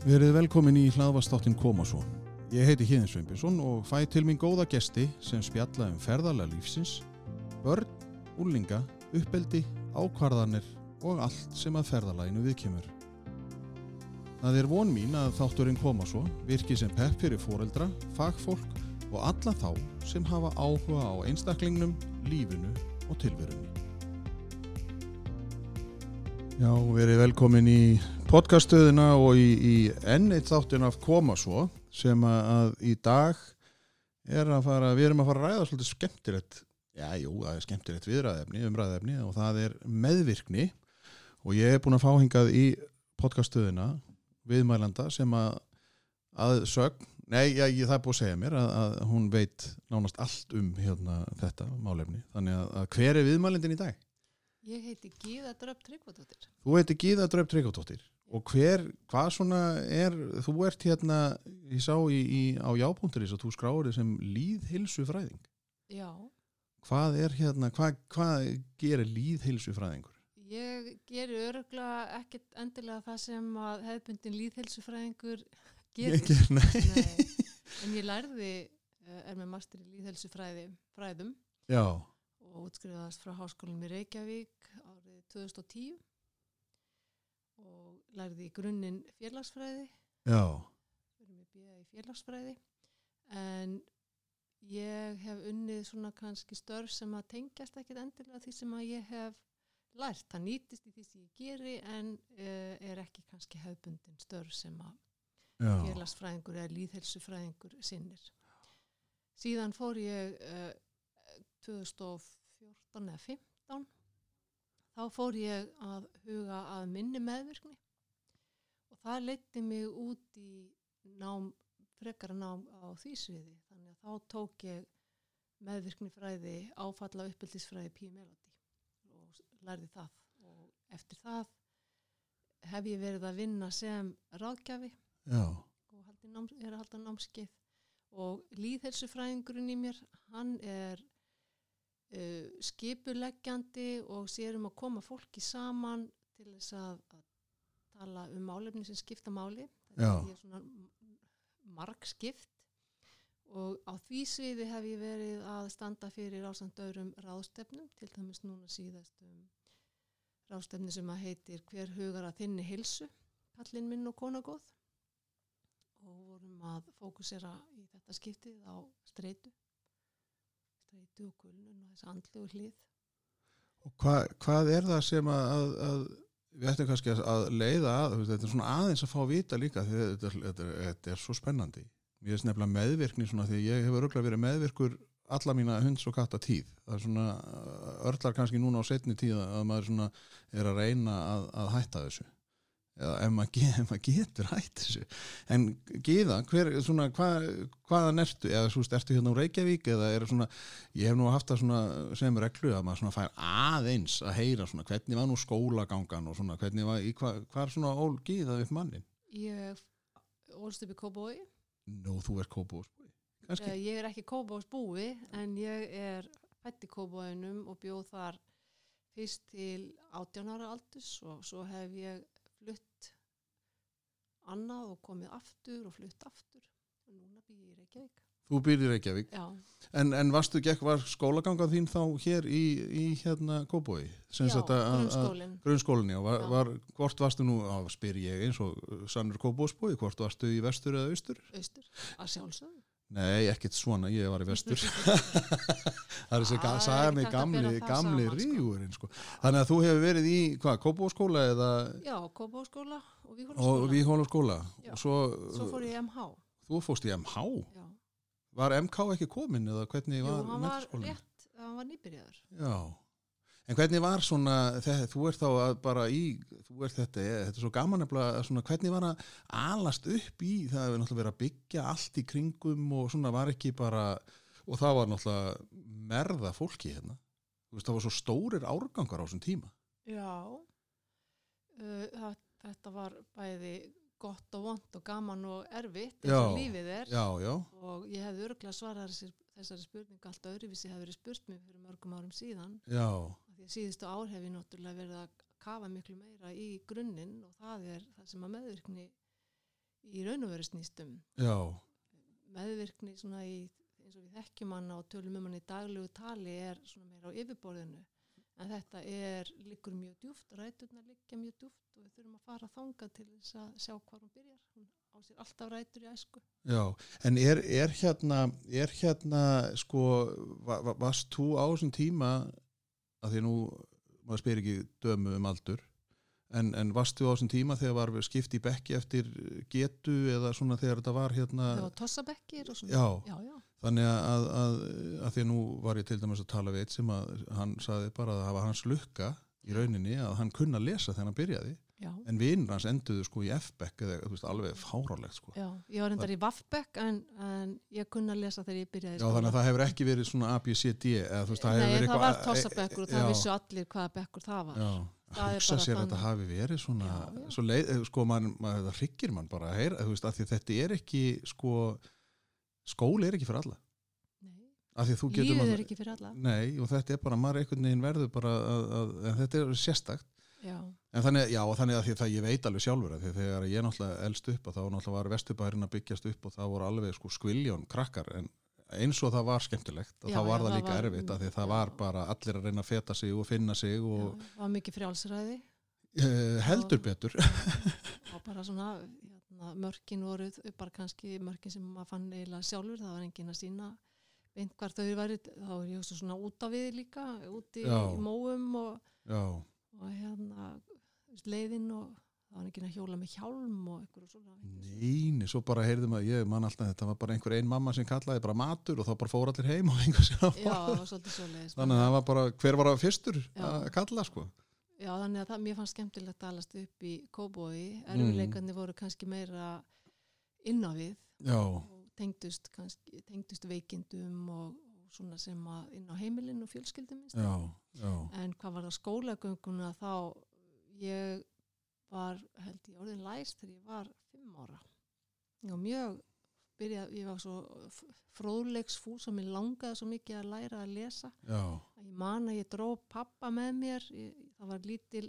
Verið velkomin í hlaðvastáttin Koma svo. Ég heiti Híðin Sveinbjörnsson og fæ til mín góða gesti sem spjalla um ferðarlega lífsins, börn, úrlinga, uppeldi, ákvarðanir og allt sem að ferðarlæginu viðkemur. Það er von mín að þátturinn Koma svo virki sem pepp fyrir foreldra, fagfólk og alla þá sem hafa áhuga á einstaklingnum, lífinu og tilverunni. Já, verið velkomin í podcaststöðina og í, í enn eitt þáttin af Koma svo sem að, í dag er að fara, við erum að fara að ræða svolítið skemmtilegt, já, jú, það er skemmtilegt viðræðefni, umræðefni og það er meðvirkni og ég er búin að fá hingað í podcaststöðina viðmælanda sem að að sögn, nei, já, ég, það er búin að segja mér að, að hún veit nánast allt um hérna þetta málefni, þannig að, að hver er viðmælindin í dag? Ég heiti Gíða Dröpp Tryggvadóttir. Þú heiti Gíða Dröf Tryggvadóttir og hver, hvað svona er, þú ert hérna, ég sá í, í á jápunkturins að þú skráir þið sem líðhilsu fræðing. Já, Hvað er hérna, hvað, hvað gerir líðhilsu fræðingur? ég geri öruglega ekkert endilega það sem að hefðbundin líðhelsufræðingur gerir. Ég ger, nei. Nei, en ég lærði, eh, er með master í líðhelsufræði fræðum Já, og útskrifaðast frá háskólanum í Reykjavík árið 2010 og lærði í grunninn félagsfræði. Já, félagsfræði. En ég hef unnið svona kannski störf sem að tengjast ekkit endilega því sem að ég hef lært, það nýtist í því sem ég geri en uh, er ekki kannski hefbundin störf sem að já, félagsfræðingur eða líðhelsufræðingur sinnir. Síðan fór ég uh, 2014 eða 15 þá fór ég að huga að minni meðvirkni og það leiti mig út í nám, frekara nám á því sviði. Þannig að þá tók ég meðvirknifræði áfalla uppbyldisfræði P-Melody og lærði það. Og eftir það hef ég verið að vinna sem ráðgjafi já, og haldi náms, er að halda námskeið. Og líðhelsufræðingurinn í mér hann er uh, skipuleggjandi og sér um að koma fólki saman til þess að, að tala um málefni sem skipta máli. Ég er svona margskipt. Og á því sviði hef ég verið að standa fyrir ásand öðrum ráðstefnum til dæmis núna síðast um ráðstefni sem að heitir hver hugar að þinni hilsu kallinn minn og konagóð og vorum að fókusera í þetta skiptið á streitu streitu og kulnun og þess andlu og hlið og hvað, hvað er það sem að, að, að við ættum kannski að, leiða að, þetta er svona aðeins að fá vita líka því þetta, þetta, þetta er svo spennandi. Ég er nefnilega meðvirkni svona því ég hefur örgulega verið meðvirkur alla mína hunds og katta tíð. Það er svona örlar kannski núna á setni tíð að maður svona er að reyna að, að hætta þessu. Eða ef maður, maður getur hætt þessu. En Gíða, hver, svona, hvað, hvaðan ertu? Eða svo ertu hérna á Reykjavík eða er svona, ég hef nú haft það svona sem reglu að maður svona fær aðeins að heyra svona hvernig var nú skólagangan og svona hvernig var, hva, hvað er svona ól Gíða upp mannin? Ég ólst upp í Kóbói Nú, þú er. Kannski, Eh, ég er ekki Kóbóis búi en ég er fætt í Kóbóinum og bjóð þar fyrst til 18 ára aldurs og svo hef ég annað og komið aftur og flutt aftur og núna býð ég í Reykjavík þú býrði í Reykjavík. Já, En, en varstu gekk, var skólagangað þín þá hér í, í hérna kópúi? já grunnskólinn Grunnskólinni og var, Já. var, hvort varstu nú, á, spyr ég eins og sannur kópúsbúi, hvort varstu í vestur eða austur? austur að sjálfsögðu Nei, ekkert svona, ég var í vestur. það er þessi Ah, að gamli, gamli sko. rígurinn, sko. Þannig að þú hefur verið í, hvað, kópúskóla eða Já, Kóbóskóla og og Víhólaskóla? Já. Og svo, Svo fór ég í MH þú fóst í MH? Já, Var MK ekki komin eða hvernig Jú, var hann var rétt, hann var nýbyrjaður Já. En hvernig var svona, þetta, þú ert þá að bara í, þú ert þetta, þetta er svo gaman nefnilega, svona, hvernig var að alast upp í, það hefur náttúrulega verið að byggja allt í kringum og svona var ekki bara, og það var náttúrulega merða fólki hérna. Þú veist, það var svo stórir árgangar á þessum tíma. Já, uh, þetta var bæði gott og vond og gaman og erfitt eins og lífið er. Já, já, og ég hefði örgulega svarað þessari, spurningu allt öðruvísi hefði verið spurt mér fyrir mörgum árum síðan. Já, því að síðustu ár hef ég náttúrulega verið að kafa miklu meira í grunninn og það er það sem að meðvirkni í raun og veru snýstum já, meðvirkni svona í eins og við þekkjum hann og tölum um hann í daglegu tali er svona meira á yfirborðinu. En þetta er liggur mjög djúft ræturnar liggja mjög djúft og við þurfum að fara þangað til þess að sjá hvað hún byrjar. Hún á sér alltaf rætur í æsku. Já en er, er hérna er hérna sko va, va, varst þú á þessum tíma að því nú maður spyr ekki dömu um aldur en, en varst þú á þessum tíma þegar var skipt í bekki eftir getu eða svona þegar þetta var hérna? Það var tossabekkir og svona. Já, já, já, Þannig að, að, að, að því nú var ég til dæmis að tala við eitt sem að hann saði bara að það var hans lukka í rauninni að hann kunna lesa þegar hann byrjaði já, en vinnur hans enduðu sko í F-bekk eða veist alveg fárálegt sko. já ég var reyndar í Vaffbekk en, en ég kunna að lesa þegar ég byrjaði Já þannig að það hefur ekki verið svona A, B, C, D eða veist það Nei, það var eitthvað- tossabekkur og Já. það vissu allir hvaða bekkur það var. Já, Það er hugsa sér að þetta hafi verið svona, Já, svo leið, sko mann, maður, það hryggir mann bara að heyra, veist, að að þetta er ekki, sko, skóli er ekki fyrir alla, að að lífið er ekki fyrir alla. Nei, og þetta er bara, maður einhvern veginn verður bara að, að, en þetta er sérstakt já, en þannig, já, og þannig að því að ég veit alveg sjálfur að þegar ég náttúrulega elst upp að þá náttúrulega var vesturbærin að byggjast upp og það voru alveg sko skviljón krakkar en eins og það var skemmtilegt og Já, þá var það líka var- erfitt að því að það var bara allir að reyna að feta sig og finna sig og það var mikið frjálsræði. Uh, heldur Já. betur og bara svona hérna, mörkin voru bara kannski mörkin sem maður fann eiginlega sjálfur það var engin að sína beint hvar þau væri þá er ég svona út á við líka úti í móum og, Já, og hérna þú veist, leiðin og það var engin að hjóla með hjálm og eitthvað svona neini, svo bara heyrðum að ég man alltaf þetta var bara einhver ein mamma sem kallaði bara matur og þá bara fór allir heim og einhver sem já, það var svolítið svoleiðis þannig að það var bara, hver var að fyrstur Já. að kalla sko Já, þannig að það, mér fannst skemmtilegt að alast upp í Kóbói. Mm. Erfileikarnir voru kannski meira inn á við Já, og tengdust, kannski, tengdust veikindum og svona sem að inn á heimilinu og fjölskyldum minnst. já, já. En hvað var það skólagönguna þá ég var, held ég, orðin læst þegar ég var fimm ára. Var mjög, byrjað, ég var svo fróðleiksfús og mér langaði svo mikið að læra að lesa. Já, ég man að ég dró pappa með mér ég, það var lítil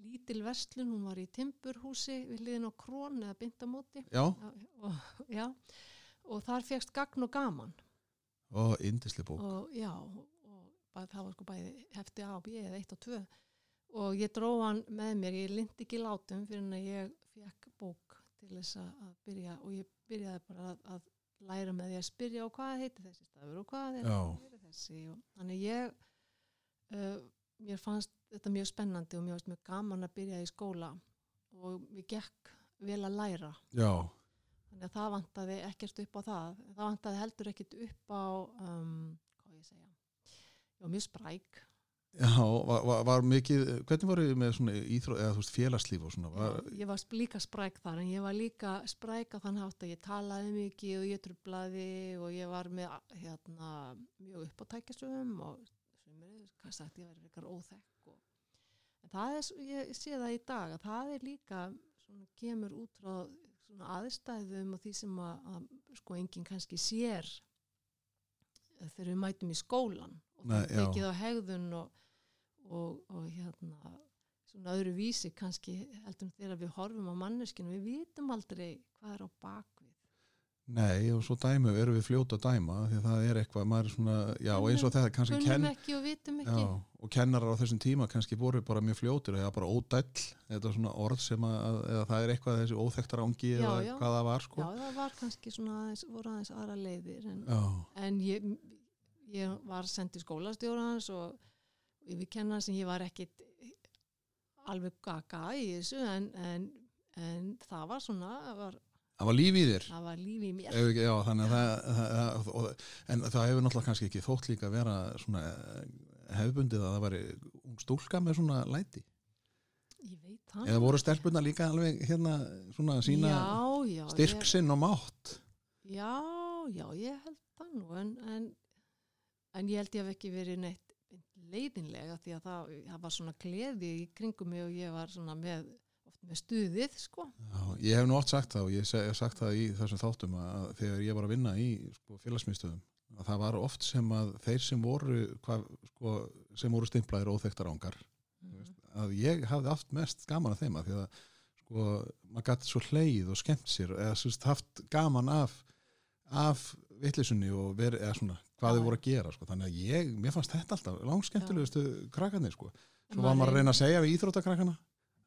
lítil verslun, hún var í timburhúsi við liðin á krón eða bindamóti já, og, já, og þar fegst gagn og gaman og indisli bók. Og já, og, það var sko bæði hefti A og B eða 1 og 2 og ég dró hann með mér ég lindi ekki látum fyrir en að ég fekk bók til þess að byrja. Og ég byrjaði bara að, að læra með því að spyrja og hvað heitir þessi stafur og hvað er, er þessi? Og þannig ég uh, mér fannst þetta mjög spennandi og mér fannst mjög gaman að byrja í skóla. Og mér gekk vel að læra. Já, þannig að það vantaði ekkert upp á það. Það vantaði heldur ekkert upp á um, hvað ég segja? Var mjög spræk. Já, var, var, var mikið hvernig voru þið með svona íþró eða þú veist félagslíf og svona var, ég var líka spræk þar en ég var líka spræk að þann hátt að ég talaði mikið og ég trublaði og ég var með hérna, mjög upp á tækjasöfum og hvað sagt, ég var eitthvað óþekk og, en það er, ég sé það í dag að það er líka svona kemur út frá aðstæðum og því sem að, að sko enginn kannski sér eh, þegar við mætum í skólan og það já. tekið á hegðun og, og, og hérna svona öðru vísi kannski heldur þegar við horfum á manneskinu við vitum aldrei hvað er á bakvið nei og svo dæmu erum við fljóta að dæma því að það er eitthvað, maður er svona já og eins og þetta kannski kenn ekki og já, og kennarar á þessum tíma kannski voru bara mjög fljótur eða bara ódæll er svona orð sem að, að eða það er eitthvað þessi óþekktar ángi eða já. hvað það var sko. Já það var kannski svona aðeins, voru aðeins aðra leiðir en, en ég, ég var sendið skólastjórans og við kennan sem ég var ekkit alveg gaga í þessu en, en, en það var svona það var, það var líf í þér. Það var líf í mér. Ef já, þannig að það, það, það en það hefur náttúrulega kannski ekki þótt líka að vera svona eh, hefbundið að það væri stúlka með svona læti. Ég veit það eða voru stelpuna líka alveg hérna svona sína já, já, styrk ég- og mátt? Já, já, ég held það nú en, en, en ég held ég hef ekki verið neitt leiðinlega því að það, var svona gleði í kringum mig og ég var svona með með stuðið sko Já, ég hef nú oft sagt það og ég hef sagt það í þessum þáttum að þegar ég var að vinna í sko, félagsmyndstöðum að það var oft sem að þeir sem voru hvað, sko, sem voru stimplaðir óþekktar ángar Mhm. að ég hafði haft mest gaman að þeim að því að sko, maður gæti svo hleið og skemmt sér eða veist, haft gaman af af vittlisunni og verið, eða svona, hvað þau voru að gera sko. þannig að ég, mér fannst þetta alltaf langskemmtilegustu krakkarnir sko. Svo var maður að reyna að segja við íþróttakrakkana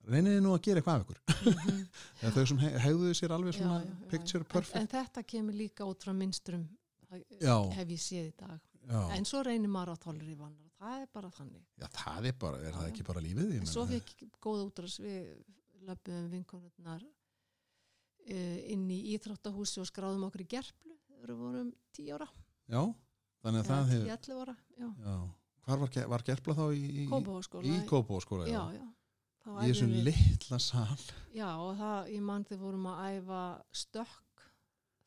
reyniði nú að gera eitthvað af ykkur Mhm. eða þau sem he- hegðuðu sér alveg svona Já, já, picture perfect En, en þetta kemur líka út frá minnstrum hef ég séð í dag. já. En svo reynir maður að tólur í vannar. Það er bara þannig. já, það er bara, er það ekki bara lífið En svo fekk ég góða útrás við löpum vinkonurnar uh, inn í íþróttahúsi og skráðum okkur í gerplu við vorum 10 ára. já, þannig að það hefur 11 ára, já. já. hvar var, var gerpla þá í, í, Kópavogsskóla. í Kópóskóla Já, já. Í þessum litla sal. Já, og það, ég mann þegar vorum að æfa stökk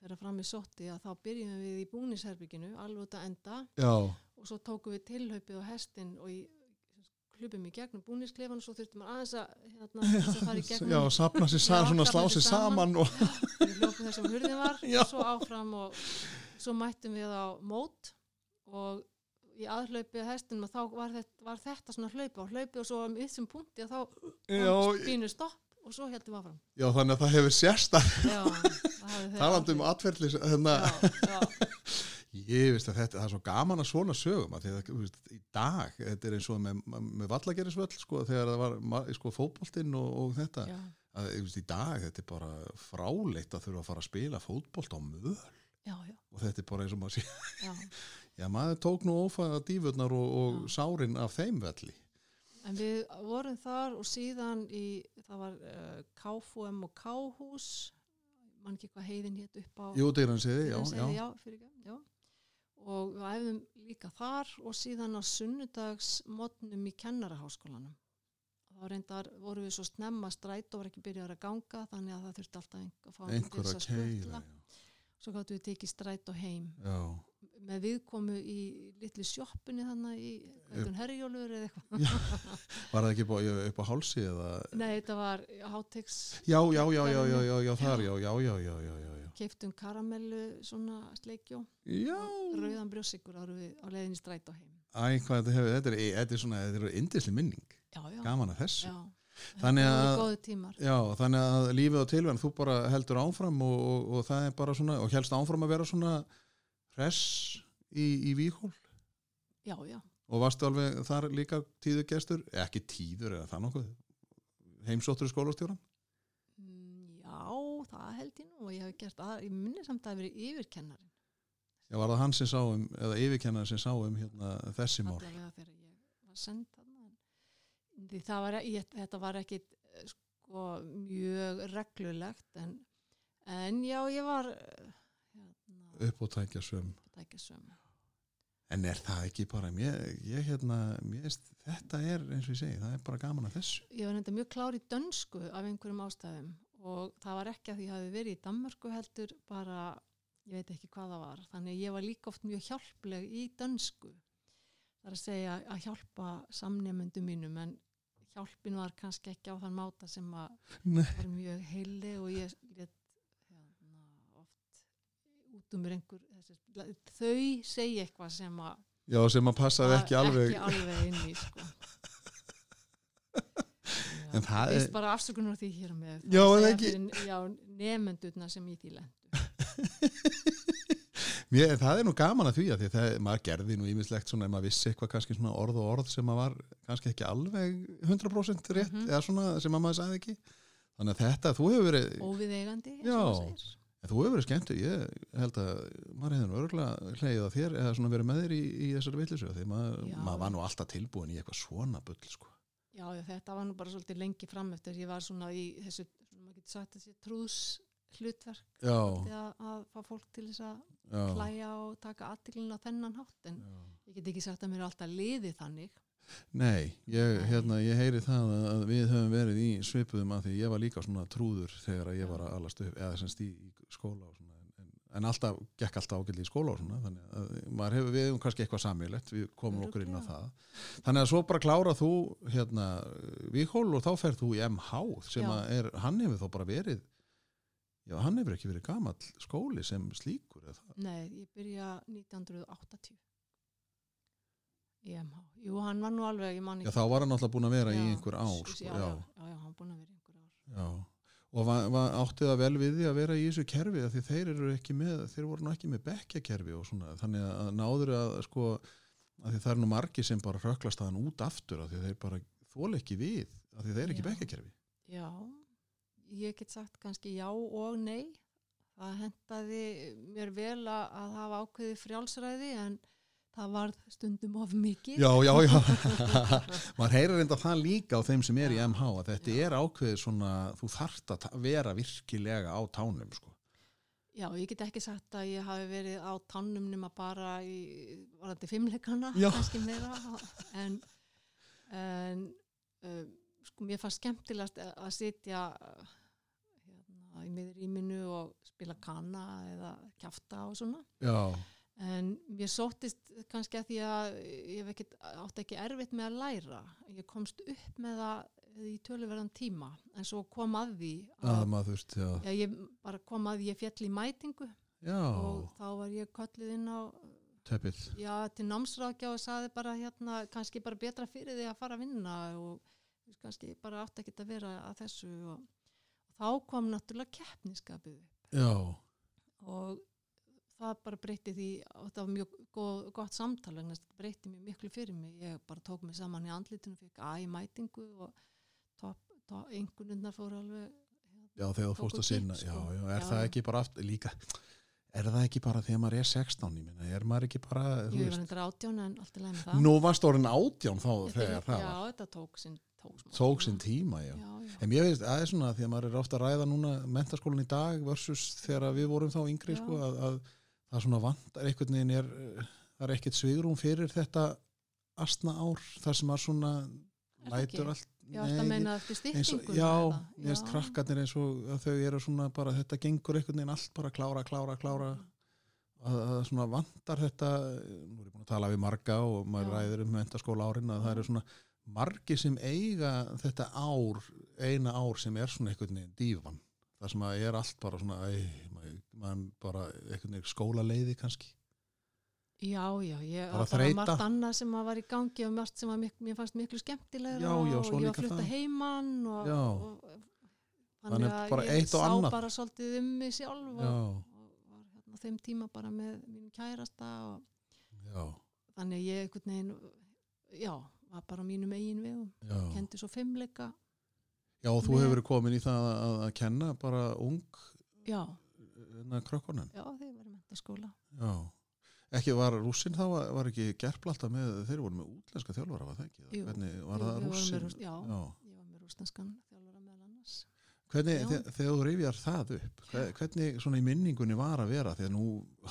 þegar fram í sotti að þá byrjum við í búnisherbygginu alveg út að enda. Já, og svo tókum við tilhaupið á hestin og í, hlupum í gegnum búnisklefan og svo þurftum við aðeins að, hérna, að fara í gegnum já, sapna sér saman, svona slá sér saman. og við hljópum þessum hurðin var. Já. og svo áfram og svo mættum við á mót og í aðhlaupi að hestinum að þá var þetta, var þetta svona hlaupi og hlaupi og svo á þessum punkti að þá spínu stopp og svo heldum við áfram. Já, þannig að það hefur þeir talandi um áhrif. atverðlis hérna, ég veist að þetta er svo gaman að svona sögum að því að þú veist, í dag, þetta er eins og með, með vallagerisvöll sko, þegar það var sko, fótboltinn og, og þetta. Já, að, þú veist, í dag, þetta er bara fráleitt að þurfa að fara að spila fótbolt á möl. Já, já, og þetta er bara eins og maður sé já. maður tók nú ófæða dífurnar og, og sárin af þeim velli En við vorum þar og síðan í, það var uh, KFUM og K-hús, mann ekki hvað heiðin hétt upp á Jú, segði, já, já, já, fyrir já. Og við æfðum líka þar og síðan á sunnudagsmotnum í kennaraháskólanum. Þá reyndar voru við svo snemma stræt og var ekki byrjað að ganga þannig að það þurfti alltaf einhver að fá einhver að skutla. Svo gáttu við tekið stræt og heim já, með viðkomu í litli sjoppunni þannig í eitthvað herjólfur eða eitthvað. var það ekki upp á, hálsi eða Nei, þetta var háteks, já, já, já, já, já, já, já, þar, já, já, já, já, já, já, keiftum karamellu svona sleikjó, já. rauðan brjósikur árum við á leiðinni stræt og heim. Æ, hvað þetta hefur, þetta er, þetta er svona, þetta er indisli minning, Já, já. gaman að þessu. Já, Þannig að-. Já, þannig að lífið og tilvæðan, þú bara heldur áfram og, og, og það er bara svona, og helst áfram að vera svona hress í, í víhól Já, já. og varstu alveg þar líka tíður gestur, ekki tíður eða það nokkuð, heimsóttur skólastjóran? Mm, Já, það held ég nú og ég hef gert að, ég minni samt að verið yfirkennarin Já, var það hann sem sá um, eða yfirkennar sem sá um hérna, þessi mál? allavega þegar ég var send þarna En því það var, ég, þetta var ekki sko mjög reglulegt en, en já, ég var upp og tækja söm upptækjasöm en er það ekki bara mér, ég hérna, mér, þetta er eins og ég segi, það er bara gaman að þessu. Ég var nefnda mjög klár í dönsku af einhverjum ástæðum og það var ekki að því að ég hafi verið í Danmörku heldur bara, ég veit ekki hvað það var. Þannig að ég var líka oft mjög hjálpleg í dönsku. Það er að segja að hjálpa samnefnendum mínum en hjálpin var kannski ekki á þann máta sem að var mjög heili og ég út um einhver þessi, þau segja eitthvað sem að Já, sem að passaði ekki alveg ekki alveg inn í sko. En það er- bara afsökunar því hér með Já, ekki- fyrir, Já, nefendurna sem í því lendu Mér, það er nú gaman að því að því að það, maður gerði nú ímislegt svona ef maður vissi eitthvað kannski svona orð og orð sem maður var kannski ekki alveg 100% rétt Mhm. eða svona sem að maður sagði ekki þannig að þetta, þú hefur verið óviðeigandi eins Já. og það segir. En þú hefur verið skemmtu, ég held að maður hefði nú örgulega hlegið að þér eða svona verið með þér í, í þessari villisu því maður, maður var nú alltaf tilbúin í eitthvað svona bull sko. Já, þetta var nú bara svolítið lengi fram eftir. Ég var svona í þessu, maður getur sagt þessi trúðs hlutverk að, að fá fólk til þess að hlæja og taka aðtiklinn á þennan hátt en já. ég get ekki sagt að mér er alltaf liðið þannig Nei, ég, hérna, ég heyri það að- við höfum verið í svipuðum að því. Ég var líka svona trúður þegar ég var að alast upp eða semst í, í skóla og svona en, en alltaf, gekk alltaf ágætli í skóla og svona þannig að maður hefur, við hefum kannski eitthvað samilegt við komum okkur inn á Örugglega. það. Þannig að svo bara klára þú hérna Víhól og þá ferð þú í MH sem Já. að er, hann hefur þá bara verið já, hann hefur ekki verið gamall skóli sem slíkur eða? Það Nei, ég byrja 1980 í MH Jú, hann var nú alveg, Já, þá var hann alltaf búin að vera í Já, einhver ár sko, já, já, já, hann búin að vera í einhver ár. Og va, va, átti það vel við því að vera í þessu kerfi því þeir eru ekki með, þeir voru nú ekki með bekkjakerfi og svona, þannig að náður að sko, að því það er nú margi sem bara röklast að hann út aftur að því þeir bara þóla ekki við, að því þeir eru ekki bekkjakerfi. Já, ég get sagt kannski já og nei. Það hendaði mér vel að, að hafa ákveði frjálsræði en það var stundum of mikið. Já, já, já maður heyrir enda það líka á þeim sem er í Já. MH að þetta Já. er ákveðið svona, þú þarft að vera virkilega á tánum sko. Já, ég get ekki sagt að ég hafi verið á tannum nema bara í varandi fimmleikana, kannski meira en, en uh, sko mér fannst skemmtilegast að að sitja hérna, í miðrýminu og spila kanna eða kjafta og svona Já, en mér sóttist kannski að því að ég hef ekkit, átti ekki erfitt með að læra. Ég komst upp með það í töluverðan tíma en svo kom að því að maður þú veist, já, Já, ég bara kom að ég fjall í mætingu. Já. Og þá var ég kölluð inn á teppið, já, til námsrákja og saði bara hérna kannski bara betra fyrir því að fara að vinna og kannski bara átti ekki að vera að þessu. Og, og þá kom náttúrulega keppniskapið upp. Já, og það bara breytti því það var mjög góð, gott samtal þetta breytti mjög miklu fyrir mig ég bara tók mig saman í andlitinu fikk A í mætingu og einhvernundar fór alveg já þegar þú fórst að sinna kipp, já, sko. já, er Já, það já. ekki bara aftur, líka er það ekki bara þegar maður er 16 ég minna, er maður ekki bara þú ég var hendur átján en allt í lagi með það nú varst orðin átján þá Þetta- þegar það já, var, þetta tók sinn tók, tók tíma. já. já, já. En mér veist, það er svona því að maður er ofta að ræða núna mentaskólan í dag versus þegar við vorum þá yngri Já. sko, að, að það er svona vantar einhvern veginn er, það er ekkert svigrum fyrir þetta astna ár þar sem maður svona það lætur allt Já, þetta meina eftir styttinguna já, mér veist krakkarnir eins og að þau eru svona bara, þetta gengur einhvern veginn allt bara klára, klára, klára. Að, að svona vantar þetta nú er ég búin að tala við marga og maður Já. ræður um mentaskóla árin að það eru svona margi sem eiga þetta ár, eina ár sem er svona einhvern veginn dífan það sem að er allt bara svona æ, maður bara skóla leiði kannski Já, já, ég, það var þreyta. margt annað sem að var í gangi og margt sem að mik mér fannst miklu skemmtilegra Já, já, og ég var flutta það. heimann og, Já. og Þannig að ég og sá annað. bara svolítið um mig sjálf og, og var hérna þeim tíma bara með mínum kærasta og já, þannig að ég einhvern veginn, já, var bara mínum eigin vegum, já kendi svo fimmleika, já, og þú Með- hefur verið komin í það að, að kenna bara ung já, krökkunan já, þegar ég var í mentaskóla. Já, ekki var rússin þá var, ekki gerpla alltaf með, þeir voru með útlenska þjálfara, var það ekki? Jú, Hvernig, var Jú, það með rúst- já. Já. Ég var með rústenskan þjálfara meðal annars. Hvernig, Já. þe þegar þú rifjar það upp, hve- hvernig svona í minningunni var að vera, þegar nú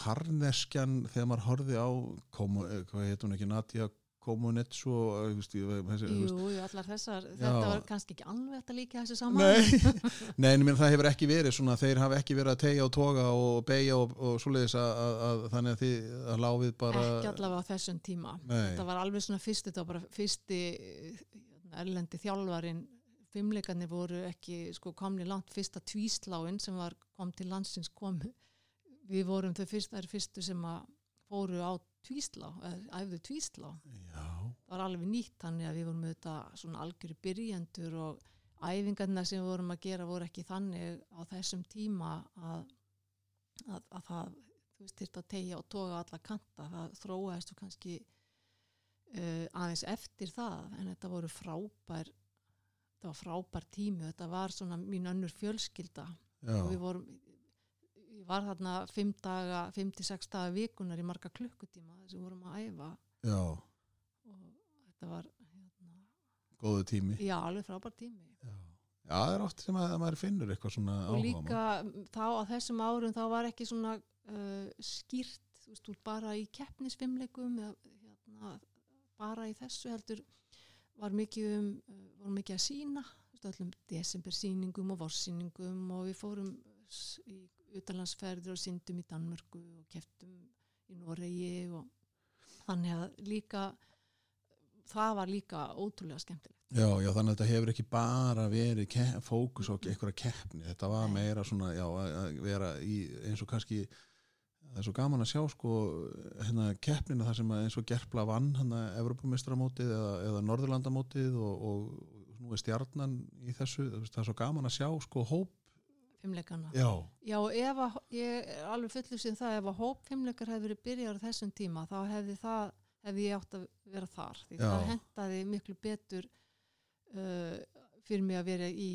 harneskjan, þegar maður horfði á, komu, eh, hvað heit hún ekki, Nadia Komunets og, eh, þessi, Jú, allar þessar, Já. þetta var kannski ekki alveg þetta líka þessu saman. Nei, nei, en meina, það hefur ekki verið svona, þeir hafa ekki verið að tegja og toga og beigja og, og svoleiðis að, að, að þannig að þið að láfið bara Ekki allavega á þessum tíma. Nei. Þetta var alveg svona fyrst, þetta var bara fyrsti eh, erlendi þjálfarin, fimmleikarnir voru ekki sko komni langt fyrsta tvísláin sem var kom til landsins komu. Við vorum þau fyrst, fyrstu sem að fóru á tvíslá, æfðu tvíslá. Já, það var alveg nýtt þannig að við vorum auðvitað svona algjöru byrjendur og æfingarna sem við vorum að gera voru ekki þannig á þessum tíma að, að, að það þú veist, þyrfti að tegja og toga alla kanta. Það þróaðist og kannski uh, aðeins eftir það en þetta voru frábær þetta var frábær tími þetta var svona mín önnur fjölskylda. Já, og við vorum ég var þarna 5 daga 5-6 daga vikunar í marga klukkutíma þess að við vorum að æfa já, og þetta var hérna, góðu tími. já, alveg frábær tími Já, já það er oft sem að maður finnur eitthvað svona og áhuga. líka m, þá á þessum árum þá var ekki svona uh, skýrt þú veist, bara í keppnisfimleikum eða hérna, bara í þessu heldur var mikið um voru mikið að sína öllum desembersýningum og vorsýningum og við fórum í utanlandsferðir og syndum í Danmörku og keftum í Noregi og þannig að líka það var líka ótrúlega skemmtilegt. Já, já, þannig að þetta hefur ekki bara verið fókus á einhverja keppni, þetta var meira svona, já, að vera í eins og kannski, það er svo gaman að sjá sko, hérna keppnina þar sem eins og Gerpla vann, hérna Evropamistramótið eða, eða Norðurlandamótið og, og nú er stjarnan í þessu, það er svo gaman að sjá sko hóp fimmleikana. já, Já, ef að, ég er alveg fullu sem það, ef að hóp fimmleikar hefði verið byrjar á þessum tíma, þá hefði það, hefði ég átt að vera þar. Því Já. það hentaði miklu betur uh, fyrir mig að vera í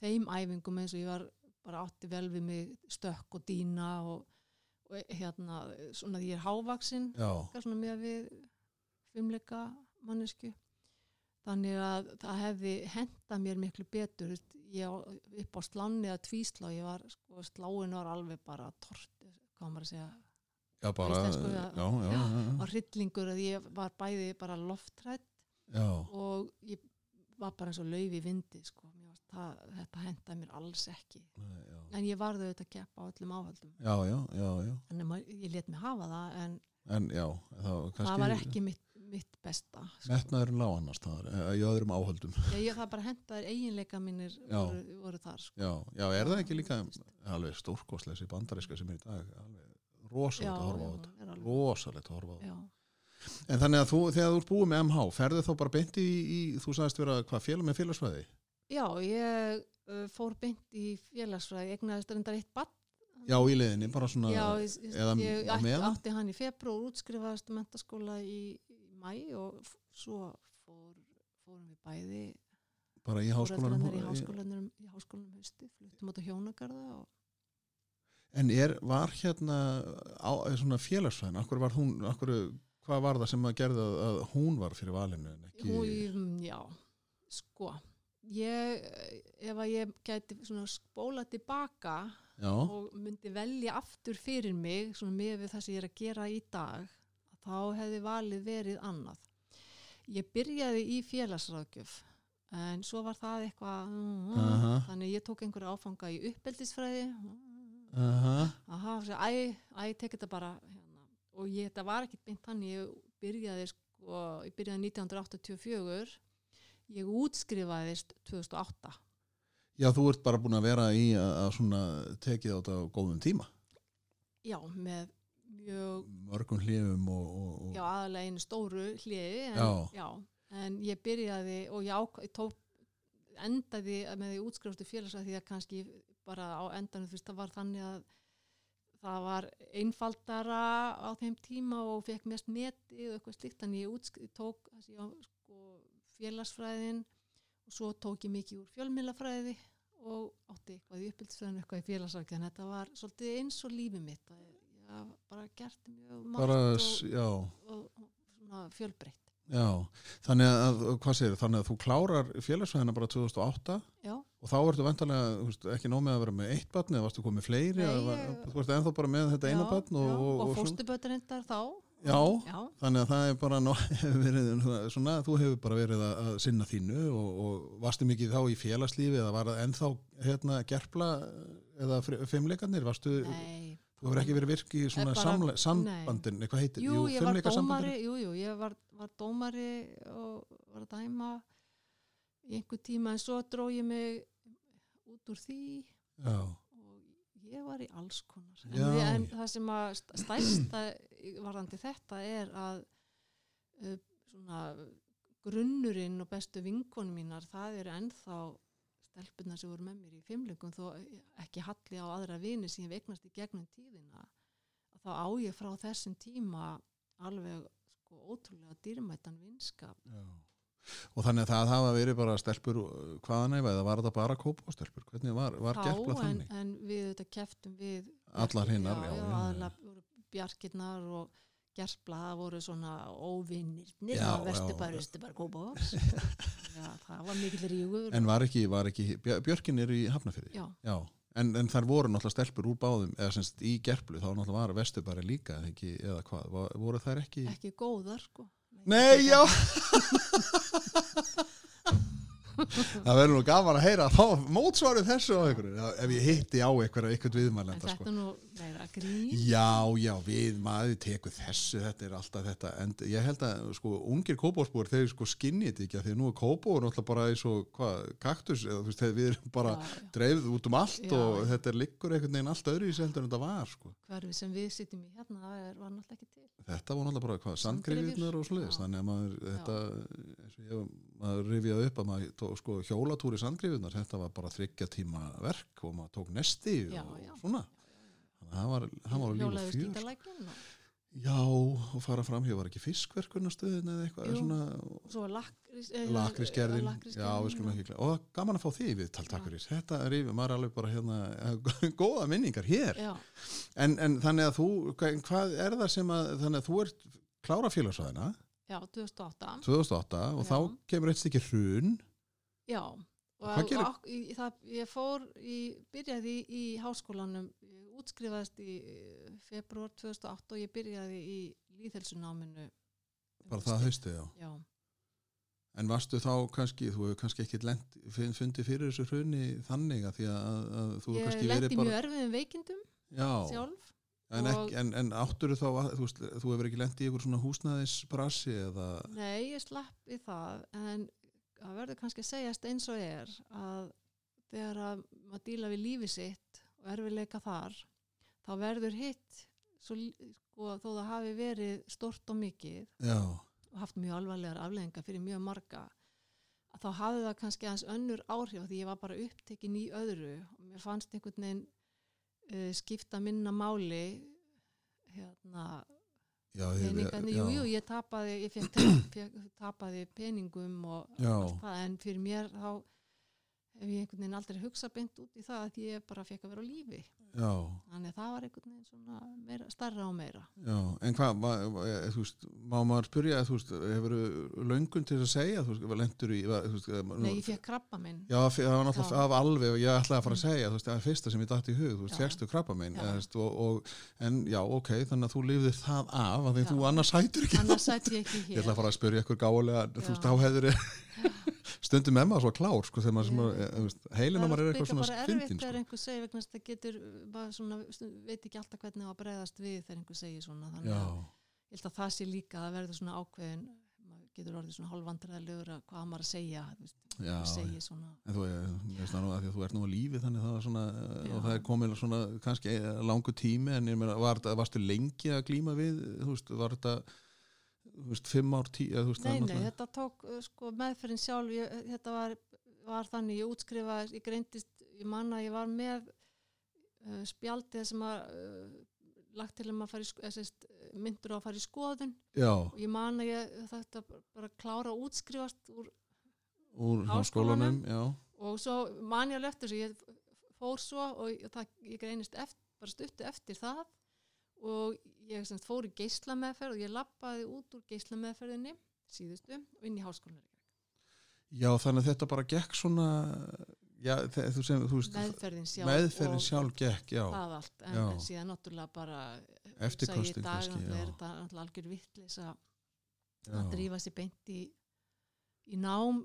þeim æfingum eins og ég var bara átti vel við mig stökk og dýna og, og hérna, svona því ég er hávaksin, já, svona með við fimmleika mannesku. Þannig að það hefði hentað mér miklu betur. Ég upp á sláni eða tvíslá, ég var, sko, sláin var alveg bara tort, hvað maður að segja, já, bara Íslensku, já, já. já, já, já, var hryllingur að ég var bæði bara loftrætt já, og ég var bara eins og lauf í vindi, sko. Varst það, þetta hentaði mér alls ekki. Nei. En ég varði auðvitað að keppa á öllum áhaldum. já, já, já, já, að ég let mig hafa það, en en það var það var ekki mitt, mitt besta. Sko. metnaðurinn lág annars það er, í öðrum áhöldum Já, ég, það bara hentaði eiginleika mínir voru, voru þar, sko. já, já, er það ekki líka alveg stórkostleysi bandariska sem er í dag rosalegt að horfa á þetta rosalegt að horfa á þetta en þannig að þú, þegar þú ert búið með MH ferðu þá bara beint í, í þú sagðist vera hvað, félag með félagsfræði? já, ég uh, fór beint í félagsfræði, egnaðist reyndar eitt bann. Já, í leiðinni, bara svona Já, ég, ég, ég átti, hann í februar, útskrifaðist mentaskóla í mæ og svo fór, fórum við bæði bara í háskólanum í háskólanum, í háskólanum hausti, fluttum át á hjónagarða og En er, var hérna á, svona félagsfræðin, akkur var hún akkur, hvað var það sem að gerða að, hún var fyrir valinu ekki Hún, já, sko ég, ef að ég gæti svona spóla tilbaka Já, og myndi velja aftur fyrir mig svona með við það sem ég er að gera í dag þá hefði valið verið annað. Ég byrjaði í félagsráðgjöf en svo var það eitthvað mm, Aha. þannig ég tók einhverju áfanga í uppeldisfræði. Aha, aha, svo, æ, æ, tek þetta bara hérna. og ég, þetta var ekkit beint hann ég byrjaði sko, ég byrjaði 1984 ég útskrifaðist 2008 já þú ert bara búin að vera í að, að svona tekið á þetta á góðum tíma? Já, með mjög mörgum hlifum og, og, og já, aðalega einu stóru hliði en, Já. já, en ég byrjaði og ég, ég tók endaði með því útskrifastu félagsræði því að kannski bara á endanum þú veist, það var þannig að það var einfaldara á þeim tíma og fekk mest metið og eitthvað slíkt, þannig ég, útsk- tók já, sko, félagsfræðin og svo tók ég mikið úr fjölmiðlafræði og átti eitthvað í uppbyldisfræðin eitthvað í félagsræði en þetta var svolítið eins og lífið mitt að haf bara gert mjög margt bara, og, já, og, og fjölbreytt. Já þannig að, hvað segir, þannig að þú klárar félagsfræðina bara 2008 já, og þá ertu veist, ekki nóg með að vera með eitt barn eða varstu komið fleiri Nei, eða, var- þú veist ennþá bara með þetta eina já, og, já, og, og, og, svo- fóstubötur þá. Já. já, Þannig að það er bara ná, verið, svona, þú hefur bara verið að, að sinna þínu og, og varstu mikið þá í félagslífi eða var það ennþá hérna gerpla eða fimmleikarnir, varstu, nei þú hefur ekki verið virk í svona bara- sambandin, hvað heitir, jú, ég var dómari jú, jú, ég var, var dómari og var að dæma í einhver tíma en svo dró ég mig út úr því Já, og ég var í alls konar. En, Já. en það sem að st- stærsta varðandi þetta er að uh, svona grunnurinn og bestu vinkonum mínar það eru ennþá stelpunar sem voru með mér í fimmlingum þó ekki halli á aðra vini sem ég veiknast í gegnum tíðina að þá á ég frá þessum tíma alveg sko ótrúlega dýrmættan vinskap já. Og þannig að það hafa verið bara stelpur uh, hvaðan eða var þetta bara kópa stelpur? Hvernig var, var en, þannig? en við þetta keftum við Allar hinnar, já, já, já, já, já. bjarkirnar og gerspla það voru svona óvinnirnir á vestu já. bara, bara kópavóks já, það var mikill rígur En var ekki, var ekki, Björ- Björkin er í Hafnafyrði? já, Já, en, en þar voru náttúrulega stelpur úr báðum, eða semst í gerplu, þá náttúrulega var Vesturbæri líka, eða ekki, eða hvað, voru þær ekki? ekki góðar sko Nei, já! það verður nú gaman að heyra að fá mótsvarið þessu á einhverju, ef ég hitti á einhverja, einhvern en viðmælenda, sko. Já, já, við maður tekur þessu, þetta er alltaf þetta, en ég held að, sko, ungir kópásbúar, þeir sko skinnið þetta ekki, að nú er kópáur náttúrulega bara eins og, hvað, kaktus, eða þú veist, við erum bara dreifð út um allt Já, og þetta er liggur einhvern veginn allt öðru í seldur en þetta var, sko. hverfi sem við sittum í hérna það var náttúrulega ekki til Þetta var náttúrulega bara hvað, sandgriðirnar og Já. þannig að maður, þetta, ég, maður rifjaði upp að maður tó, tó, sko, hjólatúri sandgrifunar, þetta var bara þryggja tíma verk og maður tók nesti Já, og já. svona. Þannig að það var, var líf og hjólaðu fjör og já, og fara fram hér var ekki fiskverkunarstöðin eða eitthvað Jú. svona, svo var lakrís eh, lakrísgerðin. já, við skulum og- ekki glæða og gaman að fá því við talt Já. takk fyrir. Þetta er yfir, maður er alveg bara hérna góða minningar hér. En, en þannig að þú, hvað er það sem að þannig að þú ert klára félagsvæðina já, 2008 2008 og Já. þá kemur eitt stykki hrun. Já og, í, það, ég fór í, byrjaði í, í háskólanum. Ég útskrifaðist í februar 2008 og ég byrjaði í líðhelsunáminu bara það haustið, já? Já, En varstu þá kannski, þú hefur kannski ekki lent, fundið fyrir þessu hrunni þannig að því að, að, þú hefur ég kannski lendi verið mjög bara... erfiðum veikindum Já, sjálf en, ekki, en, en áttur þá, þú, þú hefur ekki lent í ykkur svona húsnæðisbrasi eða... Nei, ég slapp í það en það verður kannski að segjast eins og er að þegar að maður díla við lífi sitt og erfiðleika þar þá verður hitt svo, sko, þó það hafi verið stort og mikið Já, og haft mjög alvarlegar afleðingar fyrir mjög marga að þá hafði það kannski aðeins önnur áhrif því ég var bara upptekin í öðru og mér fannst einhvern veginn uh, skipta minna máli hérna peningarnir, já, jú, jú, ég tapaði ég fekk, fekk, tapaði peningum og Já. allt það, en fyrir mér þá hef ég einhvern veginn aldrei hugsað beint út í það að ég bara fekk að vera á lífi já, þannig að það var einhvern veginn svona meira, starra og meira. Já, en hvað, ma, eh, þú veist, má maður spyrja, þú veist, hefur löngun til að segja, þú veist, lendur í, þú veist, Nei, ég fekk krabba minn. Já, það var náttúrulega af alveg ég ætlaði að fara að segja, þú veist, það er fyrsta sem ég dætt í hug, þú veist, fegstu krabba minn, Já. og, og, en já, ok, þannig að þú lifðir það af, að því Já. þú annars sætur ekki. Annars sætti ég ekki Ég ætla hér. að fara að spyrja ykkur gálega, veist, stundum maður svo klár, sko, þegar að, veist, heilin á maður er eitthvað svona bara erfitt fyndin, þegar sko. einhver segir vegna að það getur svona, veit ekki alltaf hvernig á að bregðast við þegar einhver segir svona þannig Já, að ég held að það sé líka að það verður svona ákveðin maður getur orðið svona hálfvandræðilegur að hvað maður að segja já, segir svona. En þú, ég það nú þú ert nú á lífi, þannig það var svona, og það er komin svona, kannski eh, langur tími, en ég meina, var, varstu lengi að glíma við, þú veist, var þetta, þú veist, fimm ár, tí, eða, veist, það Nei, nei, þetta tók uh, sko, meðferðin sjálf, ég, þetta var, var þannig, ég útskrifaði, ég greindist, ég manna, ég var með uh, spjaldið sem að uh, lagt til um að fara í, sk- eða sérst, myndur á að fara í skoðun. Já, og ég man að ég þetta bara klára að útskrifast úr, úr Háskólanum. og svo man ég alveg eftir þessu, ég fór svo og ég, það, ég greinist eftir, bara stuttu eftir það. Og ég semst, fór í geislameðferð og ég lappaði út úr geislameðferðinni síðustu og inn í háskólanum. Já, þannig að þetta bara gekk svona já, þú sem, þú veist meðferðin sjálf meðferðin sjálf gekk, já. allt en, Já. en síðan náttúrulega bara Eftirkostin hugsa ég í dag, kannski, er þetta náttúrulega algjör vittlis að drífa sér beint í, í nám.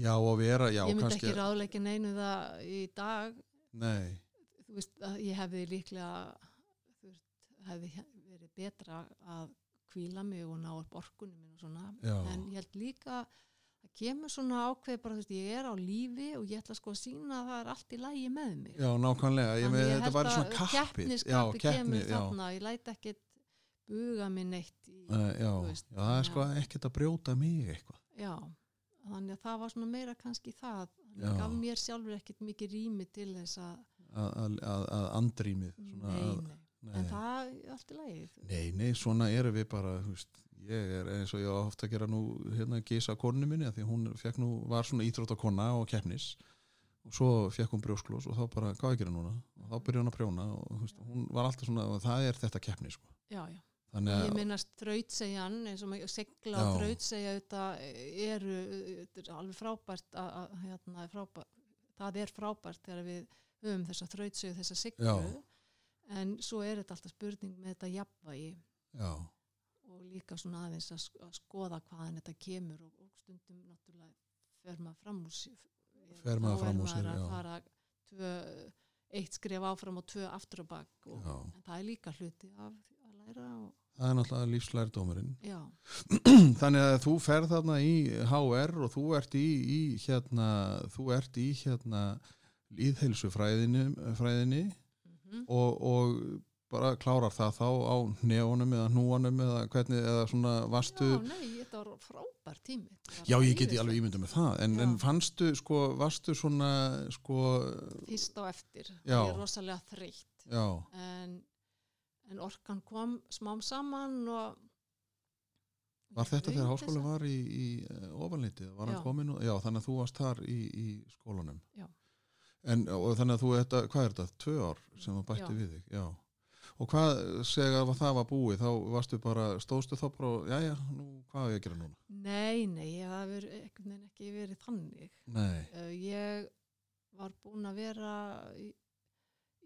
Já, og vera, já, ég myndi kannski ekki ráðleika neinu það í dag. Nei, þú veist að ég hefði líklega þú veist, hefði verið betra að kvíla mig og ná upp orkunum minn og svona. Já. en ég held líka að kemur svona ákveð bara þú veist ég er á lífi og ég ætla sko að sína að það er allt í lægi með mig. Já, nákvæmlega. Ég með, ég þetta var svona kappið. já, keppnisskapið keppni, kemur já, þarna ég læt ekkit buga mig neitt í, uh, já, veist, já, það er sko ekkert að brjóta mig eitthvað. Já þannig að það var svona meira kannski það. Þannig Já. að gaf mér sjálfur ekkit mikið rými til þess að að, andrýmið nei, nei. nei. en það er allt í lagi. Nei, nei, svona erum við bara þú veist, ég er eins og ég á ofta að gera nú hérna gísa konu minni því hún nú, var svona íþróttakonna og keppnis. Og svo fekk hún brjósklós og þá bara, er að gera núna? Og þá byrja hún að prjóna og veist, hún var alltaf svona, það er þetta keppni sko. já, já. Þannig Ég minnast þrautsegjan eins og segla og þrautsegja þetta eru er alveg frábært að, að, hérna, frábært, það er frábært þegar við höfum þessa þrautsegju þessa seglu. En svo er þetta alltaf spurning með þetta jafnvægi. Já, og líka svona aðeins að, sk- að skoða hvaðan þetta kemur og, og stundum náttúrulega fer maður fram úr sér Fer maður fram úr sér, já. fara tvö, eitt skref áfram og tvö aftur og bak og, en það er líka hluti af að læra og, það er náttúrulega lífslærdómurinn. Þannig að þú ferð þarna í HR og þú ert í, í hérna, þú ert í hérna líðheilsufræðinni fræðinni, mhm. og, og bara klárar það þá á nefunum eða hnúanum eða hvernig, eða svona vastu Já, nei, þetta var frábær tími bara Já, ég geti alveg ímyndað með það, en, en fannstu, sko, varstu svona, sko, fyrst á eftir, Já. ég er rosalega þreytt já, en, en orkan kom smám saman og var þetta þegar þess var í, í uh, ofanleitið, var hann komin, já, þannig að þú varst þar í, í skólanum. Já. En, og þannig að þú, þetta, hvað er þetta, tvö ár sem þú bætti Já. við þig, já. Og hvað, segja að það var búið, þá varstu bara, stóðstu þá bara, og, já, já, nú, hvað er ég að gera núna? Nei, nei, ég haf verið, einhvern veginn ekki verið þannig. Nei, Uh, ég var búin að vera í,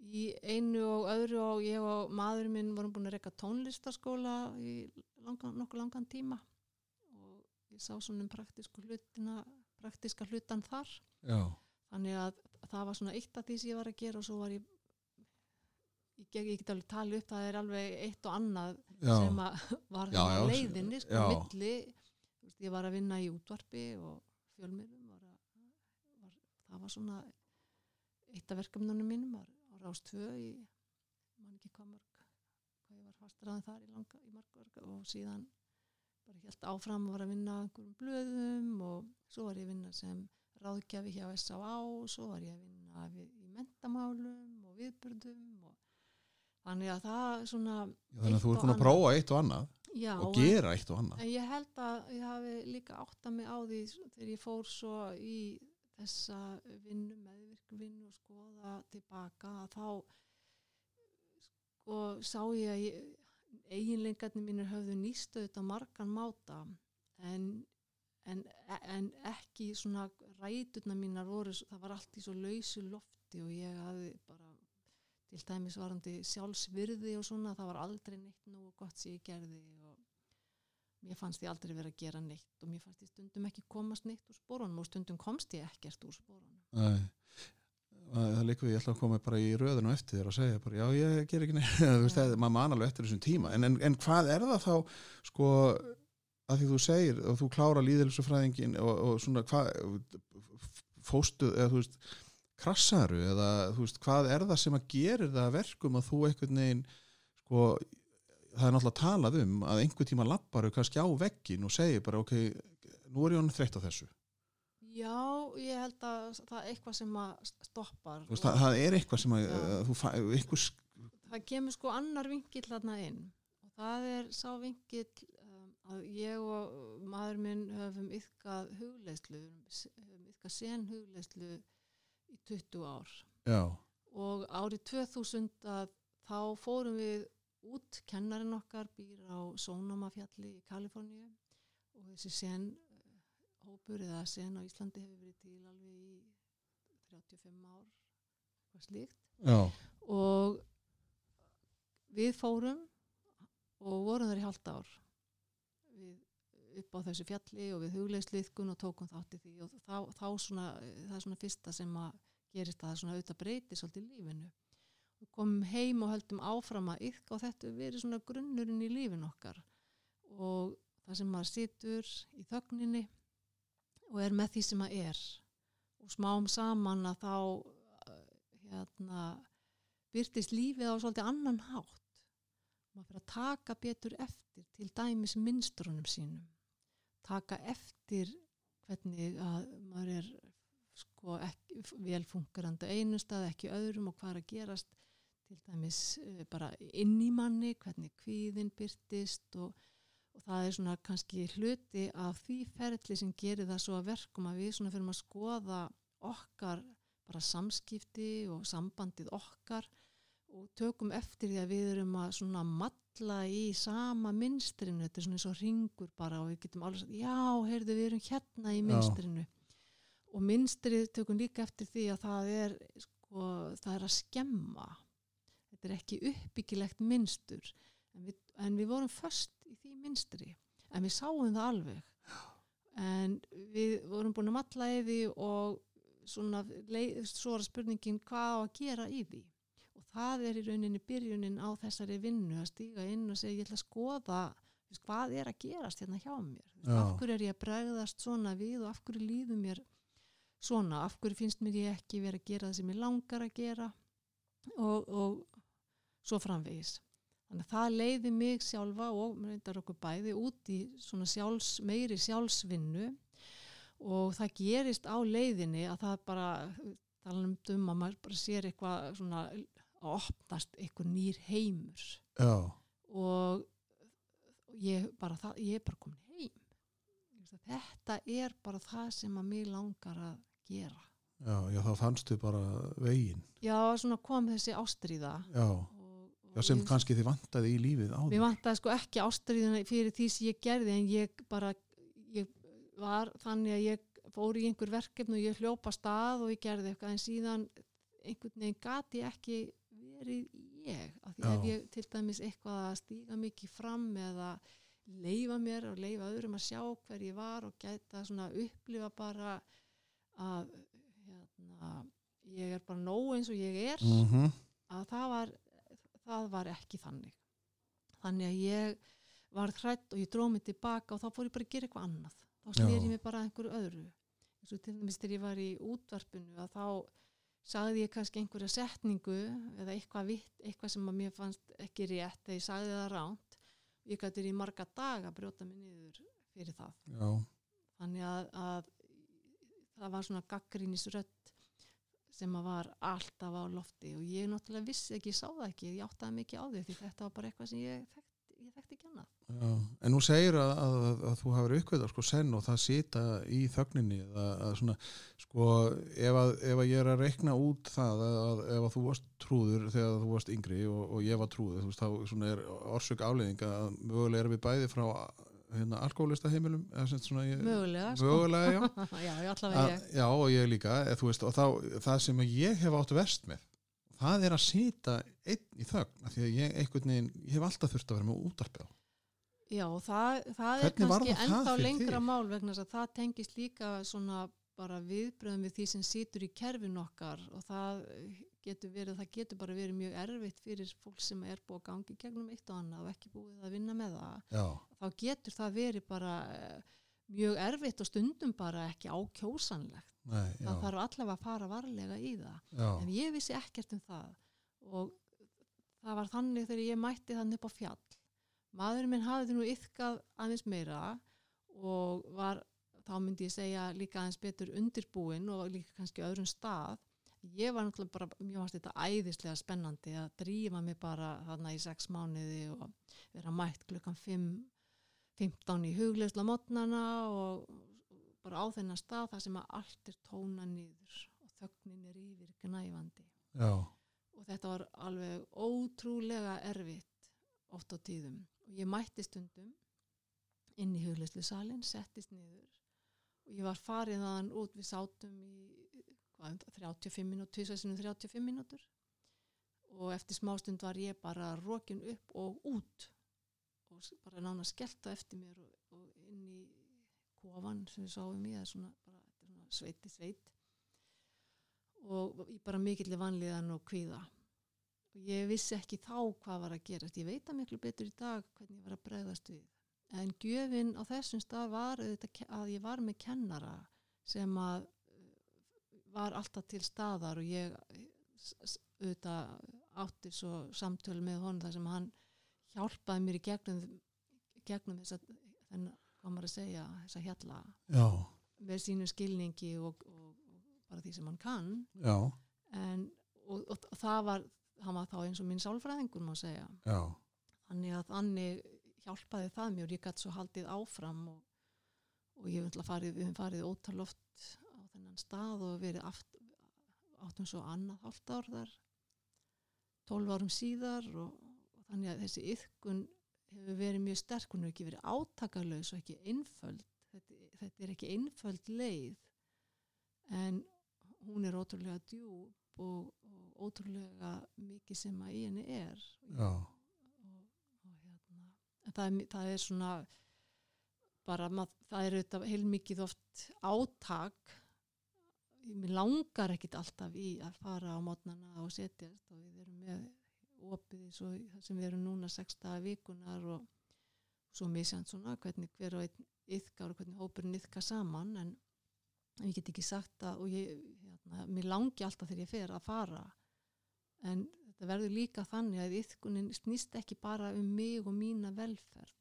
í einu og öðru og ég og maðurinn minn vorum búin að reyka tónlistaskóla í langan, nokkuð langan tíma og ég sá svona um praktísku hlutina, praktíska hlutan þar. já, Þannig að það var svona eitt af því sem ég var að gera og svo var ég, ég, get- ég alveg talið upp, það er alveg eitt og annað já, sem að var það á já, leiðinni sko, milli ég var að vinna í útvarpi og fjölmiðlum var að, var, það var svona eitt af verkefnunum mínum var á Rás 2 í man ekki hvað mörg hvað ég var fastraðan þar í, langa, í marg verk og síðan bara helt áfram og var að vinna á einhverjum blöðum og svo var ég að vinna sem ráðgjafi hjá S.A.A. og svo var ég að vinna í mentamálum og viðburðum og þannig að það svona þannig að þú ert búin að prófa eitt og annað Já, og gera eitt og annað. En ég held að ég hafi líka átta mig á því þegar ég fór svo í þessa vinnu, meðvirk vinnu og skoða tilbaka að þá sko sá ég að ég, eiginleikarnir mínir höfðu nýst auðvitað margan máta en, en, en ekki svona ræturna mínar voru, það var allt í svo lausu lofti og ég hafði bara til dæmis varandi sjálfsvirði og svona, það var aldrei neitt nú gott sem ég gerði og mér fannst ég aldrei vera að gera neitt og mér fannst ég stundum ekki komast neitt úr spórunum og stundum komst ég ekkert úr spórunum. Nei. Það líka við, ég ætla að koma bara í röðinu á eftir þér og segja bara, já, ég ger ekki neitt, þú veist, það, maður man alveg eftir þessum tíma, en, en, en hvað er það þá, sko, að því þú segir og þú klára líðilsufræðingin og, og svona, hvað, fóstu, eða þú veist, krassaru eða, þú veist, hvað er það sem að gerir það að verkum að þú einhvern veginn, sko, það er náttúrulega talað um að einhver tíma lapparu kannski á veggin og segir bara, ok, nú er ég hann þreytt á þessu. Já, ég held að það er eitthvað sem að stoppar. Veist, það, það er eitthvað sem að, fæ, einhver það kemur sko annar vingill þarna inn og það er sá vingill um, að ég og maður minn höfum yfkað hugleyslu, höfum yfkað sen hugleyslu í 20 ár. Já, og árið 2000 að þá fórum við út, kennarinn okkar býr á Sónamafjalli í Kaliforníu. Og þessi sen eh, hópur eða sen á Íslandi hefur verið til alveg í 35 ár hvað slíkt. Já, og við fórum og vorum þar í halvt ár við, upp á þessu fjalli og við hugleisliðkun og tókum þátt í því og þá, þá svona, það er svona fyrsta sem að gerist að það svona auðvitað breyti svolítið lífinu. Og komum heim og höldum áfram að ykka og þetta verið svona grunnurinn í lífin okkar. Og það sem maður situr í þögninni og er með því sem maður er. Og smám saman að þá uh, hérna byrtist lífið á svolítið annan hátt. Maður fyrir að taka betur eftir til dæmis minstrunum sínum taka eftir hvernig að maður er sko á einu stað ekki öðrum og hvað er að gerast til dæmis eh, bara inn í manni hvernig kvíðin byrtist og, og það er svona kannski hluti af því ferli sem gerir það svo að verkum að við svona fyrir að skoða okkar bara samskipti og sambandið okkar og tökum eftir því að við erum að svona matla í sama minstrinu, þetta er svona eins og ringur bara og við getum alveg sagt, já, heyrðu, við erum hérna í Já. minstrinu og minstrið tökum líka eftir því að það er sko, það er að skemma. Þetta er ekki uppbyggilegt minstur en við, en við vorum först í því minstri en við sáum það alveg. En við vorum búin að matla í því og svona leið, svo er spurningin hvað á að gera í því það er í rauninni byrjunin á þessari vinnu að stíga inn og segja ég ætla að skoða veist, hvað er að gerast hérna hjá mér? Veist, af hverju er ég að bregðast svona við og af hverju líður mér svona, af hverju finnst mér ég ekki vera að gera það sem ég langar að gera? Og, og svo framvegis. Þannig að það leiði mig sjálfa og reyndar okkur bæði út í svona sjálfs, meiri sjálfsvinnu. Og það gerist á leiðinni að það bara tala um að maður bara sér eitthvað svona að opnast eitthvað nýr heimur. Já, og ég bara, það, ég er bara komin heim. Þetta er bara það sem að mig langar að gera. Já, já, þá fannstu bara veginn, já, svona kom þessi ástríða. Já, og, og já sem ég- kannski þið vantaði í lífið áður. Mér vantaði sko ekki ástríðuna fyrir því sem ég gerði en ég bara, ég var þannig að ég fór í einhver verkefni og ég hljópa stað og ég gerði eitthvað en síðan einhvern veginn gati ekki verið ég af því ef ég til dæmis eitthvað að stíga mikið fram eða leifa mér og leifa öðrum að sjá hver ég var og gæta svona upplifa bara að hérna, ég er bara nóg eins og ég er Mm að það var, það var ekki þannig. Þannig að ég var hrætt og ég dróð mig tilbaka og þá fór ég bara að gera eitthvað annað. Þá snýr ég mig bara einhverju öðru. Eins og til dæmis þegar ég var í útvarpinu að þá sagði ég kannski einhverja setningu eða eitthvað, vitt, eitthvað sem að mér fannst ekki rétt eða ég sagði það ránt. Ég gæti í marga daga að brjóta mig niður fyrir það. Já, þannig að, að það var svona gaggrínisrödd sem að var alltaf á lofti og ég náttúrulega vissi ekki, ég sá það ekki ég áttaði mikið á því því þetta var bara eitthvað sem ég þekkti, ég þekkti ekki annað já. En nú segir að, að, að, að þú hafur uppkveða sko senn og það sita í þögninni að, að svona, sko, ef að, ef að ég er að reikna út það að, ef að þú varst trúður þegar þú varst yngri og, og ég var trúður, þú veist, þá svona er orsök afleiðing að mögulega erum við bæði frá hérna, alkoholista heimilum svona, ég, mögulega, sko. mögulega, já já, já, allavega ég já og ég líka eð, veist, og þá, það sem ég hef átt verst með það er að sita einn í þögn því að ég veginn ég hef alltaf þurft að vera með útarpið á Já, það, það er kannski það ennþá lengra þig? mál vegna þess að það tengist líka svona bara viðbröðum við því sem situr í kerfin okkar og það getur verið, það getur bara verið mjög erfitt fyrir fólk sem er búið að gangi gegnum eitt og annað og ekki búið að vinna með það já, þá getur það verið bara eh, mjög erfitt og stundum bara ekki ákjósanlegt. nei, Það þarf allavega að fara varlega í það. já, En ég vissi ekkert um það og það var þannig þegar ég mætti þannig upp á fjall. Maðurinn minn hafði nú yfkað aðeins meira og var, þá myndi ég segja líka aðeins betur undirbúin og líka kannski öðrum stað. Ég var náttúrulega bara, mjög fannst þetta æðislega spennandi að drífa mig bara þarna í sex mánuði og vera mætt klukkan 5, 15 í hugleisla mótnana og bara á þennan stað þar sem að allt er tóna niður og þögnin er yfir gnæfandi já, og þetta var alveg ótrúlega erfitt oft á tíðum og ég mætti stundum inn í hugleislu salin, settist niður og ég var farið þaðan út. Við sátum í hvað, 35 mínútur, 35 mínútur. Og eftir smástund var ég bara rokin upp og út og bara nána skellta eftir mér og, og inn í kofan sem við sáum í er svona, svona sveiti sveit. Og í bara mikill vanlíðan og kvíða og ég vissi ekki þá hvað var að gerast. Ég veit að miklu betur í dag hvernig ég var að bregðast við. En gjöfin á þessum stað var að ég var með kennara sem að uh, var alltaf til staðar og ég auðvitað átti svo samtölu með honum þar sem hann hjálpaði mér í gegnum, gegnum þess að hvað maður að segja, þess að hjalla. Já, með sínum skilningi og, og, og bara því sem hann kann. Já, en, og, og það var hann var þá eins og minn sálfræðingur má segja. Já, þannig að þannig hjálpaði það mér og ég gæti svo haldið áfram og, og ég hef farið, farið ótaloft á þennan stað og verið aft, áttum svo annað hálft ár þar 12 árum síðar og, og þannig að þessi yðkun hefur verið mjög sterk, hún hefur ekki verið átakalös og ekki einföld þetta, þetta er ekki einföld leið en hún er ótrúlega djúb og, og ótrúlega mikið sem að í henni er. Já, og, og hérna en það er, það er svona bara, mað, það er auðvitað heilmikið oft átak. Mér langar ekkit alltaf í að fara á mótnana og setjast og við erum með opið svo, sem við erum núna sex daga vikunar og svo misjant svona hvernig hver og einn yðkar og hvernig hópurinn yðkar saman en ég get ekki sagt að og ég, mér langi alltaf þegar ég fer að fara. En þetta verður líka þannig að yfkunin snýst ekki bara um mig og mína velferð.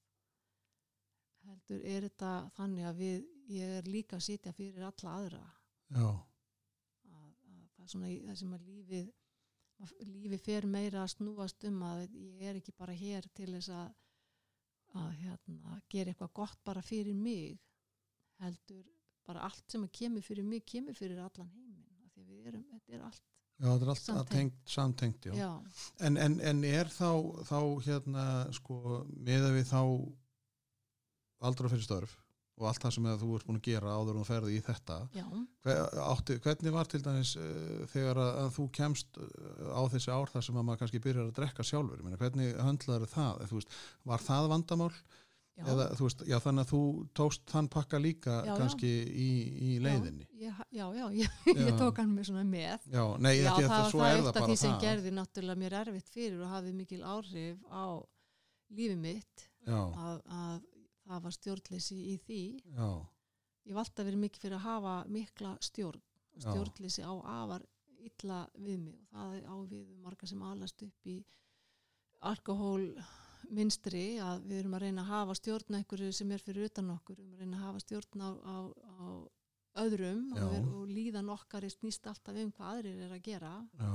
Heldur er þetta þannig að við, ég er líka að sitja fyrir alla aðra. Já, að, að það er svona það sem að lífið að lífið fer meira að snúast um að ég er ekki bara hér til þess að að hérna, gera eitthvað gott bara fyrir mig. Heldur bara allt sem að kemur fyrir mig kemur fyrir allan heiminn við erum, þetta er allt já, þetta er allt Samtengt. samtengt, já. já, En, en, en er þá, þá hérna sko, meða við þá aldra fyrir störf og allt það sem þú ert búin að gera áður þú ferði í þetta Hver, átti, hvernig var til dæmis uh, þegar að, að þú kemst uh, á þessi ár þar sem að maður kannski byrjar að drekka sjálfur, meina, hvernig höndlaður það, veist, var það vandamál eða veist, já þannig að þú tókst þann pakka líka Já, kannski í, í leiðinni. já, já, já, ég, ég tók hann með svona með. Já, nei, það það er það af bara því sem það. gerði náttúrulega mér erfitt fyrir og hafði mikil áhrif á lífið mitt að, að það var stjórnleysi í því. Ég alltaf verið mikið fyrir að hafa mikla stjórn stjórnleysi á afar illa við mig. Og það er á við marga sem alast upp í alkohól minstri að við erum að reyna að hafa stjórn einhverju sem er fyrir utan okkur. Við erum að reyna að hafa stjórn á, á, á öðrum og, og líðan okkar er snýst alltaf um hvað aðrir er að gera. Já,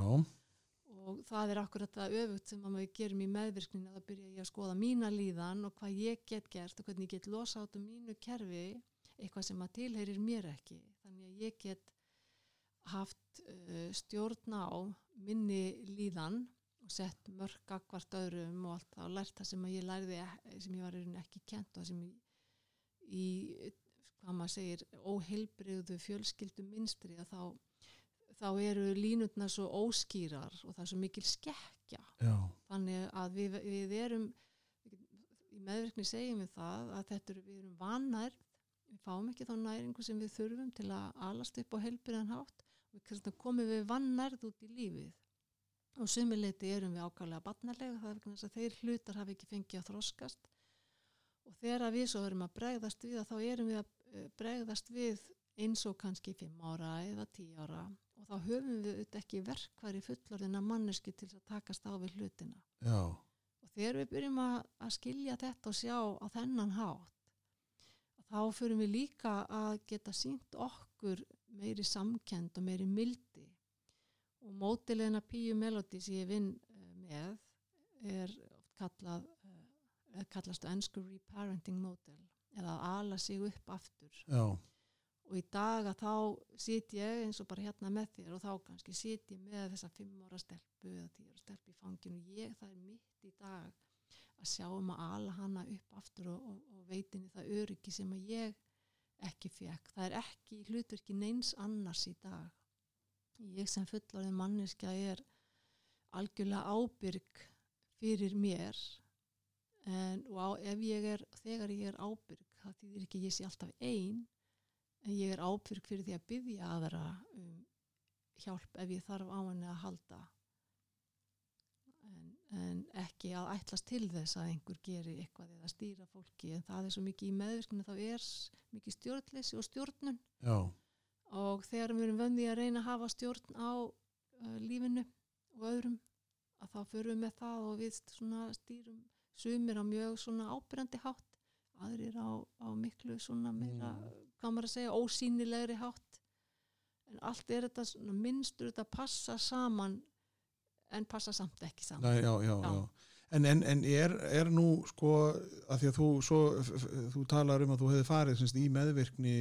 og það er akkurat það öfugt sem að við gerum í meðvirkninu að byrja ég að skoða mína líðan og hvað ég get gert og hvernig ég get losa át um mínu kerfi eitthvað sem að tilheyrir mér ekki. Þannig að ég get haft uh, stjórn á minni líðan og sett mörg akkvart öðrum og allt það og lært það sem ég lærði e- sem ég var ekki kent og sem ég, í hvað maður segir óheilbriðu fjölskyldu minstri að þá þá eru línutna svo óskýrar og það er svo mikil skekkja. Já, þannig að við, við erum í meðvirkni segjum við það að þetta eru, við erum vannær við fáum ekki þá næringu sem við þurfum til að alast upp á heilbyrðan hátt. Og við komum við vannærð út í lífið og sumileiti erum við ákvæmlega barnalega það er vegna þess að þeir hlutar hafi ekki fengið að þroskast. Og þegar við svo erum að bregðast við að þá erum við að eh, bregðast við eins og kannski 5 ára eða 10 ára. Og þá höfum við auðvitað ekki verkværi fullorðina manneski til að takast á við hlutina. Já, og þegar við byrjum að, að skilja þetta og sjá á þennan hátt þá förum við líka að geta sínt okkur meiri samkend og meiri mildi og mótilegna Píu Melody sem ég vinn eh, með er oft kallað eh, kallast á ennsku reparenting model eða að ala sig upp aftur já, og í dag að þá sit ég eins og bara hérna með þér og þá kannski sit ég með þessa fimm ára stelpu eða tíu ára stelpu í fanginu og ég það er mitt í dag að sjá um að ala hana upp aftur og, og, og veitinni það öryggi sem að ég ekki fekk. Það er ekki hlutverki neins annars í dag. Ég sem fullorðin manneskja er algjörlega ábyrg fyrir mér. En, og á, ef ég er, þegar ég er ábyrg, það þýðir ekki ég sé alltaf ein en ég er ábyrg fyrir því að byggja aðra um hjálp ef ég þarf á henni að halda. En, en ekki að ætlast til þess að einhver geri eitthvað eða stýra fólki en það er svo mikið í meðvirkni þá er mikið stjórnleysi og stjórnun. Já, og þegar við erum vöndið að reyna að hafa stjórn á uh, lífinu og öðrum að þá förum við með það og við svona stýrum sumir á mjög svona ábyrjandi hátt aðrir á, á miklu svona meira, Mm. hvað maður að segja, ósýnilegri hátt en allt er þetta svona minnstur þetta passa saman en passa samt ekki saman Nei, já, já, Já. En, en, en er, er nú sko að því að þú, svo, þú talar um að þú hefði farið semst, í meðvirkni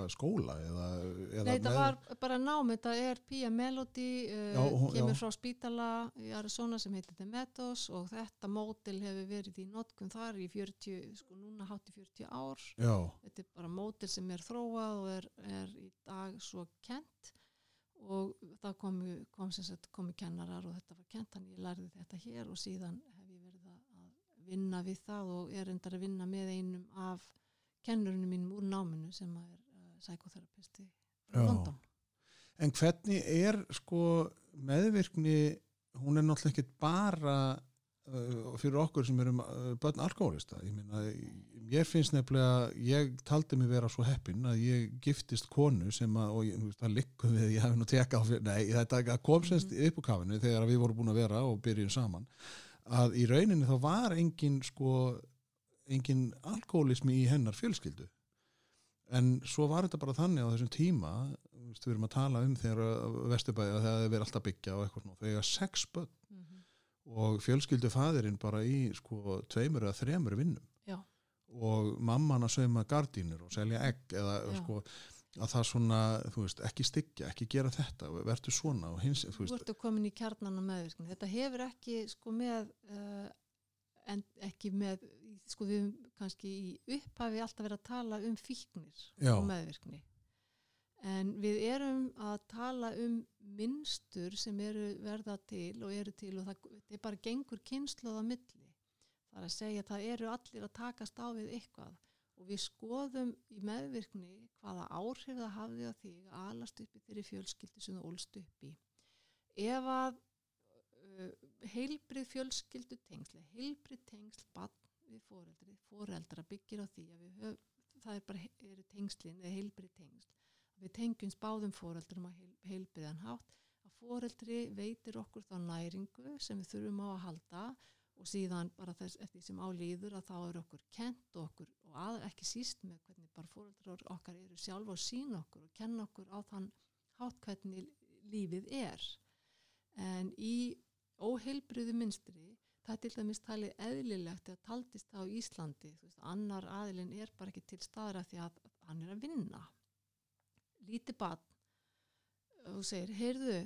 hvað, skóla eða, eða Nei, þetta var bara nám, þetta er Pia Melody, uh, Já, hún- kemur já. frá spítala í Arizona sem heitir The Meadows og þetta mótil hefur verið í notkun þar í 40, sko núna hátt í 40 ár. Já, Þetta er bara mótil sem er þróað og er, er í dag svo kent og það komu, kom sem sagt komu kennarar og þetta var kent, þannig ég lærði þetta hér og síðan hef ég verið að vinna við það og er endar að vinna með einum af kennurinn mínum úr náminu sem er frá Já. London. en hvernig er sko meðvirkni hún er náttúrulega ekki bara uh, fyrir okkur sem erum uh, börn alkoholista ég meina, mér finnst nefnilega, ég taldi mig vera svo heppin að ég giftist konu sem að, og ég, það likkum við, ég hef nú teka á fyrir, nei, þetta kom semst Mhm. upp á kafinu þegar við vorum búin að vera og byrjum saman, að í rauninni þá var engin, sko, engin alkoholismi í hennar fjölskyldu. En svo var þetta bara þannig á þessum tíma, þú við erum að tala um þegar Vesturbæði að það er alltaf byggja og eitthvað þau eiga sex börn Mhm. og fjölskyldu fæðirinn bara í sko tveimur eða þremur vinnum Já. og mamman að sauma gardínur og selja egg eða Já. sko að það svona, þú veist, ekki styggja, ekki gera þetta, verður svona og hins, þú Þú veist, ertu komin í kjarnan og meðvirkni. Þetta hefur ekki sko með, uh, en ekki með, sko við höfum kannski í upphafi alltaf verið að tala um fíknir Já. og meðvirkni. En við erum að tala um minnstur sem eru verða til og eru til og það, það er bara gengur kynsluð á milli. Það er að segja að það eru allir að takast á við eitthvað og við skoðum í meðvirkni hvaða áhrif það hafði á því að alast upp í þeirri fjölskyldu sem það ólst upp í. Ef að uh, heilbrið fjölskyldu tengsl, heilbrið tengsl bann við foreldri, foreldra byggir á því að við höf, það er bara he- eru tengslin eða heilbrið tengsl. Við tengjum báðum foreldrum að heil, heilbriðan hátt. Að foreldri veitir okkur þá næringu sem við þurfum á að halda og síðan bara þess eftir sem álýður að þá er okkur kent okkur og að, ekki síst með hvernig bara fóreldrar okkar eru sjálf og sína okkur og kenna okkur á þann hátt hvernig lífið er. En í óheilbriðu minstri það er til dæmis talið eðlilegt að taldist það á Íslandi veist, annar aðilinn er bara ekki til staðra því að hann er að vinna. Lítið barn og segir, heyrðu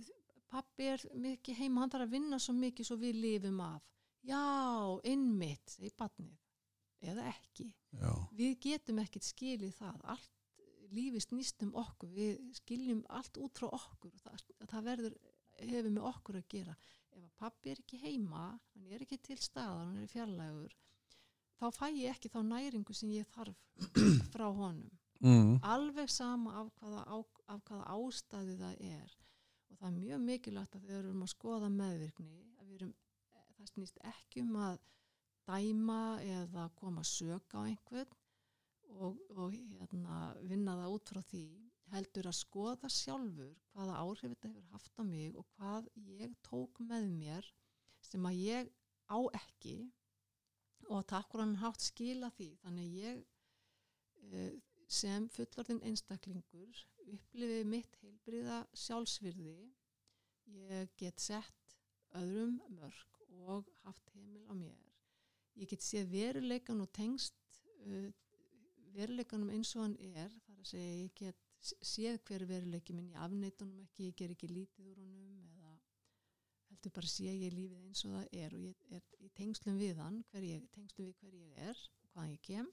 pappi er mikið heima, hann þarf að vinna svo mikið svo við lifum af. Já, innmitt, segir barnið eða ekki. Já, við getum ekkert skilið það allt lífi snýst um okkur við skiljum allt út frá okkur það, það verður, hefur með okkur að gera ef að pappi er ekki heima hann er ekki til staðar, hann er fjarlægur þá fæ ég ekki þá næringu sem ég þarf frá honum. Mm, alveg sama af hvaða, á, af hvaða ástæði það er. Og það er mjög mikilvægt að við erum að skoða meðvirkni að við erum, það snýst ekki um að dæma eða koma sök á einhvern og, og hérna, vinna það út frá því heldur að skoða sjálfur hvaða áhrif þetta hefur haft á mig og hvað ég tók með mér sem að ég á ekki. Og að takk hann hátt skila því. Þannig ég uh, sem fullorðin einstaklingur upplifið mitt heilbriða sjálfsvirði. Ég get sett öðrum mörg og haft heimil á mér. Ég get séð veruleikan og tengst uh, veruleikanum eins og hann er. Þar að segja ég get séð hver veruleiki minn ég afneitunum ekki, ég ger ekki lítið úr honum eða heldur bara sé ég lífið eins og það er og ég er í tengslum við hann hver ég, tengslum við hver ég er og hvaðan ég kem.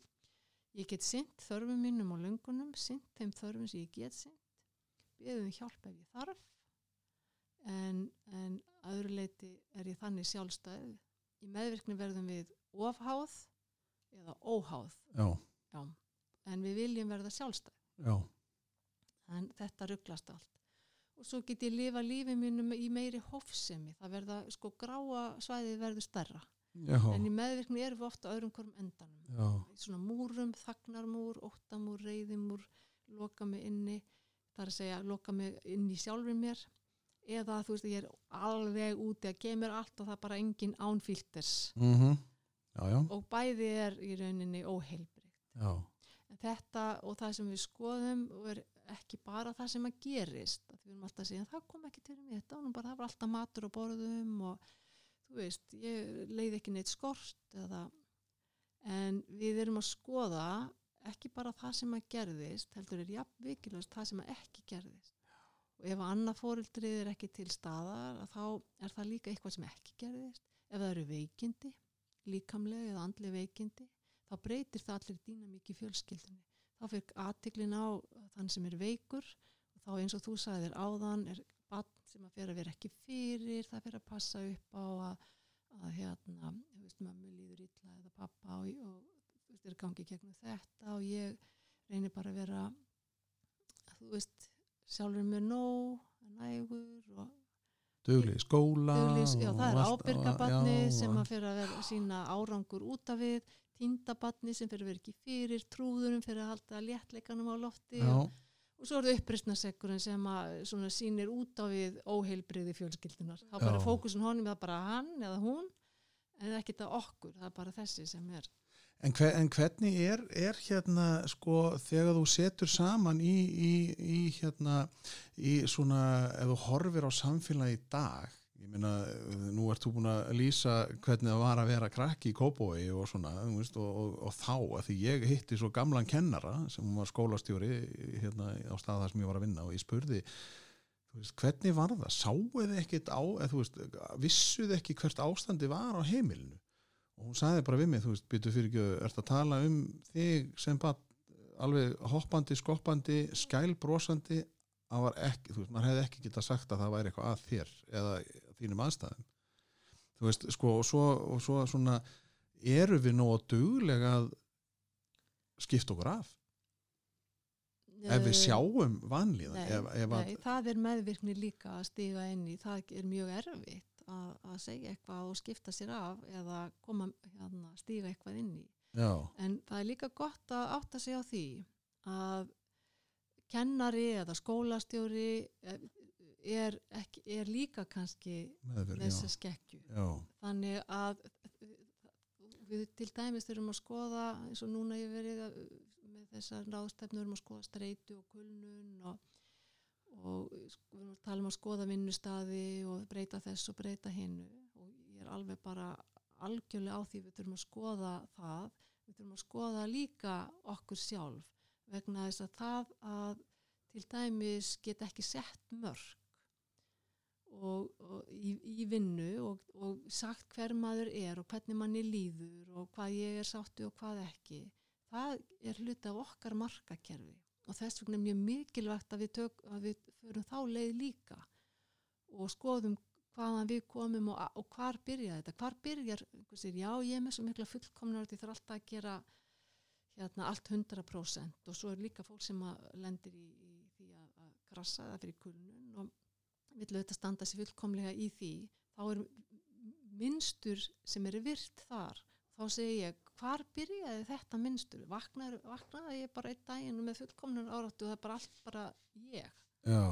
Ég get sint þörfum mínum og löngunum sint þeim þörfum sem ég get sint beðum hjálp ef ég þarf. En, en að öðru leiti er ég þannig sjálfstæð. Í meðvirkni verðum við ofháð eða óháð. Já, já. en við viljum verða sjálfstæð. Já, en þetta rugglast allt. Og svo get ég lifa lífið mínum í meiri hófsemi. Það verða, sko, gráa svæðið verður stærra. Já, en í meðvirkni erum við ofta öðrum hverjum endanum. Já, svona múrum, þagnarmúr, óttamúr, reyðimúr, loka mig inni, það er að segja loka mig inn í sjálfur mér. Eða þú veist ég er alveg úti að gefa mér allt og það er bara engin ánfílters mhm, já, já, og bæði er í rauninni En þetta og það sem við skoðum er ekki bara það sem að gerist, að við erum alltaf að segja það kom ekki til mér þetta, og bara það var alltaf matur á borðum og þú veist, ég leiði ekki neitt skort eða, en við erum að skoða ekki bara það sem að gerðist, heldur er jafn vikilvægst það sem að ekki gerðist. Og ef annað fóreldrið er ekki til staðar, að þá er það líka eitthvað sem ekki gerðist. Ef það eru veikindi, líkamlega eða andli veikindi, þá breytir það allir dýna mikið fjölskyldunni. Þá fyrir aðtiklin á þann sem er veikur. Og þá eins og þú sagðir áðan er bann sem að fyrir að vera ekki fyrir, það fyrir að passa upp á að, að hérna, þú veist, mömmu líður illa eða pappa og, og þú veist, er gangi gegnum þetta og ég reynir bara að vera, þú veist, sjálfur með nóg, nægur og dugli í skóla Duglis, já, það er já, sem að fyrir að vera sína árangur út af við, tindabatni sem fyrir vera ekki fyrir trúðurum fyrir að halda léttleikanum á lofti. Og, og svo er það uppreistnasekkurinn sem að svona sýnir út á við óheilbriði fjölskyldunar þá bara Já. fókusun honum það bara hann eða hún en ekki það okkur, það er bara þessi sem er. En, hver, en hvernig er, er hérna sko þegar þú setur saman í, í, í hérna í svona ef þú horfir á samfélagi í dag ég meina nú ert þú búin að lýsa hvernig það var að vera krakki í Kópói og svona veist, og, og, og þá að því ég hitti svo gamlan kennara sem var skólastjóri hérna á stað þar sem ég var að vinna og ég spurði veist, hvernig var það, sáuð ekkit á þú veist, vissuð ekki hvert ástandi var á heimilinu? Og hún sagði bara við mig, þú veist, býtu fyrir ekki ert að tala um þig sem bara alveg hoppandi, skoppandi skælbrósandi það var ekki, þú veist, maður hefði ekki getað sagt að það væri eitthvað að þér eða þínum aðstæðum. Þú veist, sko, og svo, og svo svona eru við nú að duglega að skipta okkur af. Ef við Eh, sjáum vanlíðan Nei, ef, ef Nei, það er meðvirkni líka að stiga inn í, það er mjög erfitt að, að segja eitthvað og skipta sér af eða koma, hérna, stiga eitthvað inn í. já, En það er líka gott að átta sig á því að kennari eða skólastjóri eh, er, ekki, er líka kannski með þessa já, skekkju. já, Þannig að við til dæmis þurfum að skoða eins og núna ég verið að, með þessar ráðstefnur um að skoða streitu og kulnun og, og við erum að tala um að skoða vinnustadi og breyta þess og breyta hinnu og ég er alveg bara algjörlega á því við þurfum að skoða það. Við þurfum að skoða líka okkur sjálf vegna þess að það að til dæmis get ekki sett mörg og, og í, í vinnu og, og sagt hver maður er og hvernig manni líður og hvað ég er sáttu og hvað ekki. Það er hluti af okkar markakerfi og þess vegna er mjög mikilvægt að við, tök, að við förum þá leið líka og skoðum hvaðan við komum og, og hvar byrja þetta. Hvar byrjar, já ég er með svo mikla fullkomnar því þarf alltaf að gera hérna allt 100% og svo er líka fólk sem lendir í, í því að, að grassa eða fyrir kulnun og vill auðvitað standa sér fullkomlega í því þá er minnstur sem eru virt þar. Þá segi ég, hvar byrjaði þetta minnstur? Vaknaði, vaknaði ég bara einn daginn með fullkomnun áráttu og það er bara allt bara ég? Já.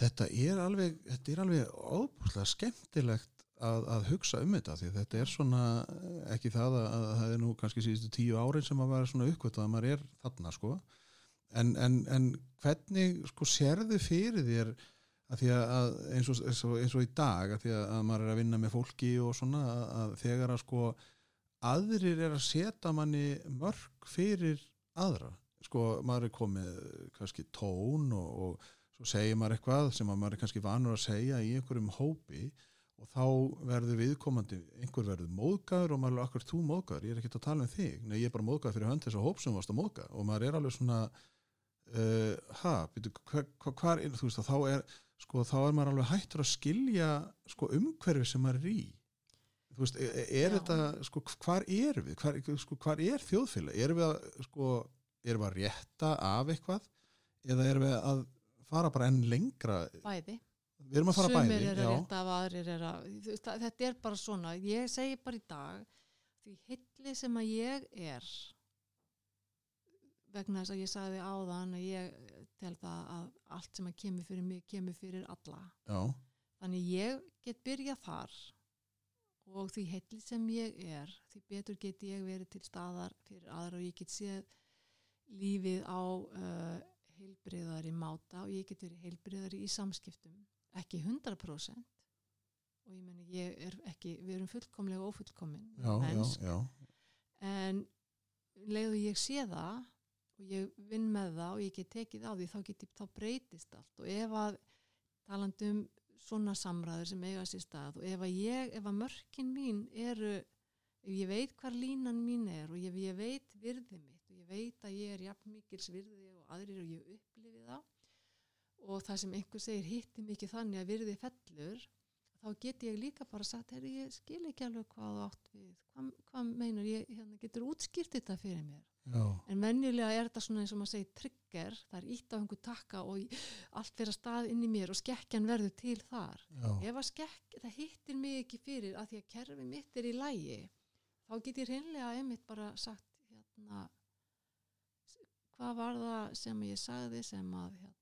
Þetta er alveg þetta er alveg óbúslega skemmtilegt að, að hugsa um þetta því þetta er svona ekki það að, að það er nú kannski síðustu tíu árin sem að vera svona uppkvöld að maður er þarna sko. En, en, en hvernig sko sérðu fyrir þér að því að eins og, eins og, eins og í dag að því að, að maður er að vinna með fólki og svona að, að þegar að sko aðrir er að setja manni mörg fyrir aðra sko maður er komið kannski tón og, og svo segir maður eitthvað sem að maður er kannski vanur að segja í einhverjum hópi og þá verður viðkomandi einhver verður móðgæður og maður er akkur þú móðgæður, ég er ekki að tala um þig. Nei ég er bara móðgæður fyrir hönd þess að hóp sem varst að móðgæ og maður er alveg svona uh, ha, byrju, hvar, hvar, þú veist að þá er sko þá er maður alveg hættur að skilja sko umhverfi sem maður er í. Þú veist, er, er Já. þetta sko hvar er við, hvar, sko, hvar er þjóðfélag? Erum við að sko erum við að rétta af eitthvað? Eða erum við að fara bara enn lengra? Bæði. Við erum að fara sumir bæði já, að rétta af aðrir er að veist, þetta er bara svona. Ég segi bara í dag því hilli sem að ég er vegna þess að ég sagði áðan að ég tel það að allt sem að kemur fyrir mig kemur fyrir alla. Já, þannig ég get byrjað þar og því heilli sem ég er því betur get ég verið til staðar fyrir aðra og ég get séð lífið á uh, heilbriðari máta og ég get verið heilbriðari í samskiptum. Ekki 100% og ég meni ég er ekki við erum fullkomlega ófullkomin já, já, en leiðu ég sé það og ég vinn með það og ég get tekið á því þá get ég þá breytist allt. Og ef að talandum svona samræður sem eiga sér stað og ef að ég, ef að mörkin mín eru, ef ég veit hvar línan mín er og ef ég veit virði mitt og ég veit að ég er jafn mikils virði og aðrir og ég upplifi það og það sem einhver segir hitti mikið þannig að virði fellur þá get ég líka bara sagt, herri, ég skil ekki alveg hvað átt við, hvað, hvað meinar ég, hérna, getur útskýrt þetta fyrir mér? Já, en venjulega er þetta svona eins og maður segir trigger, það er ítt á einhver takka og allt fyrir að stað inn í mér og skekkjan verður til þar. Skekk, það hittir mig ekki fyrir að því að kerfi mitt er í lægi þá get ég hreinlega einmitt bara sagt hérna hvað var það sem ég sagði sem að hérna,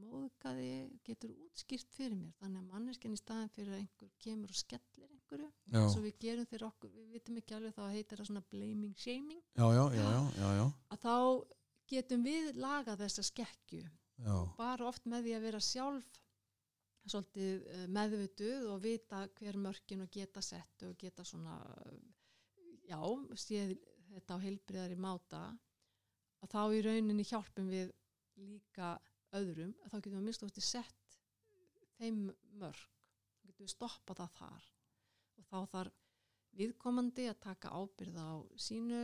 móðgaði getur útskýrt fyrir mér. Þannig að manneskjan í staðin fyrir að einhver kemur og skellir einhverju já, svo við gerum þeir okkur, við vitum ekki alveg þá heitir það svona blaming shaming. Já, já, já, já, já, já, að þá getum við lagað þessa skekkju já, bara oft með því að vera sjálf svolítið eh, meðvituð og vita hver mörkin og geta sett og geta svona já, séð þetta á heilbriðari máta að þá í rauninni hjálpum við líka öðrum að þá getum við minnst átti sett þeim mörk. Þá getum við stoppað það þar. Og þá þarf viðkomandi að taka ábyrð á sínu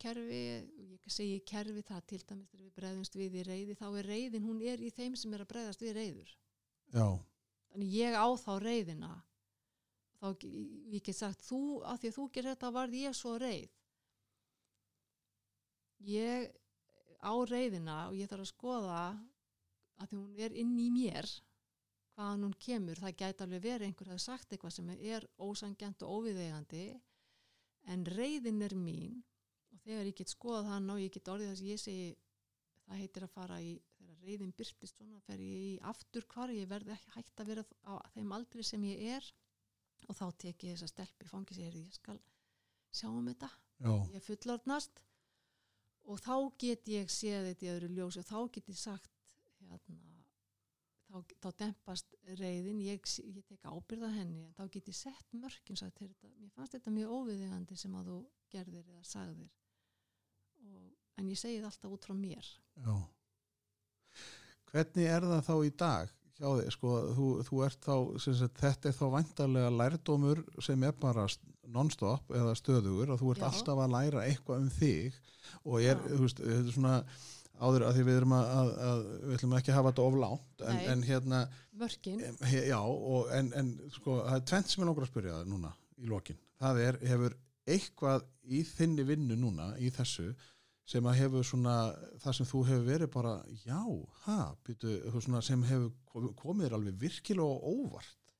kerfi, ég segi kerfi það til dæmis þegar við bregðumst við í reyði þá er reyðin, hún er í þeim sem er að bregðast við reyður já, þannig ég á þá reyðina þá ég get sagt þú, af því að þú gerir þetta varð ég svo reyð ég á reyðina og ég þarf að skoða að því hún er inn í mér hvaðan hún kemur, það gæti alveg verið einhver að hafa sagt eitthvað sem er ósangjant og óviðeigandi en reyðin er mín og þegar ég get skoðað hann og ég get orðið þess að ég segi það heitir að fara í þegar reyðin byrtist svona fer ég í aftur hvar ég verði ekki hægt að vera á þeim aldri sem ég er og þá tek ég þessa stelpi fangi sér ég skal sjá um þetta. Já, ég er fullorðnast og þá get ég séð þetta í öðru ljósi og þá get ég sagt hérna, þá, þá dempast reyðin, ég, ég tek ábyrða henni en þá get ég sett mörkin sagt, þetta, mér fannst þetta mjög óviðigandi sem að þú gerðir eða sagðir. Og, en ég segi það alltaf út frá mér. Já. Hvernig er það þá í dag hjá þig, sko, þú, þú ert þá sagt, þetta er þá væntarlega lærdómur sem er bara st- non-stop eða stöðugur og þú ert Já. alltaf að læra eitthvað um þig og er, Já. þú veist, þetta er svona áður að því við erum að, að, að við ætlum ekki að hafa þetta of lánt en, en hérna, mörkin, em, he, já og, en, en sko, það er tvent sem ég langar að spyrja það núna í lokin, það er, hefur eitthvað í þinni vinnu núna í þessu sem að hefur svona það sem þú hefur verið bara já, ha, býtu, sem hefur komið, alveg virkilega óvart?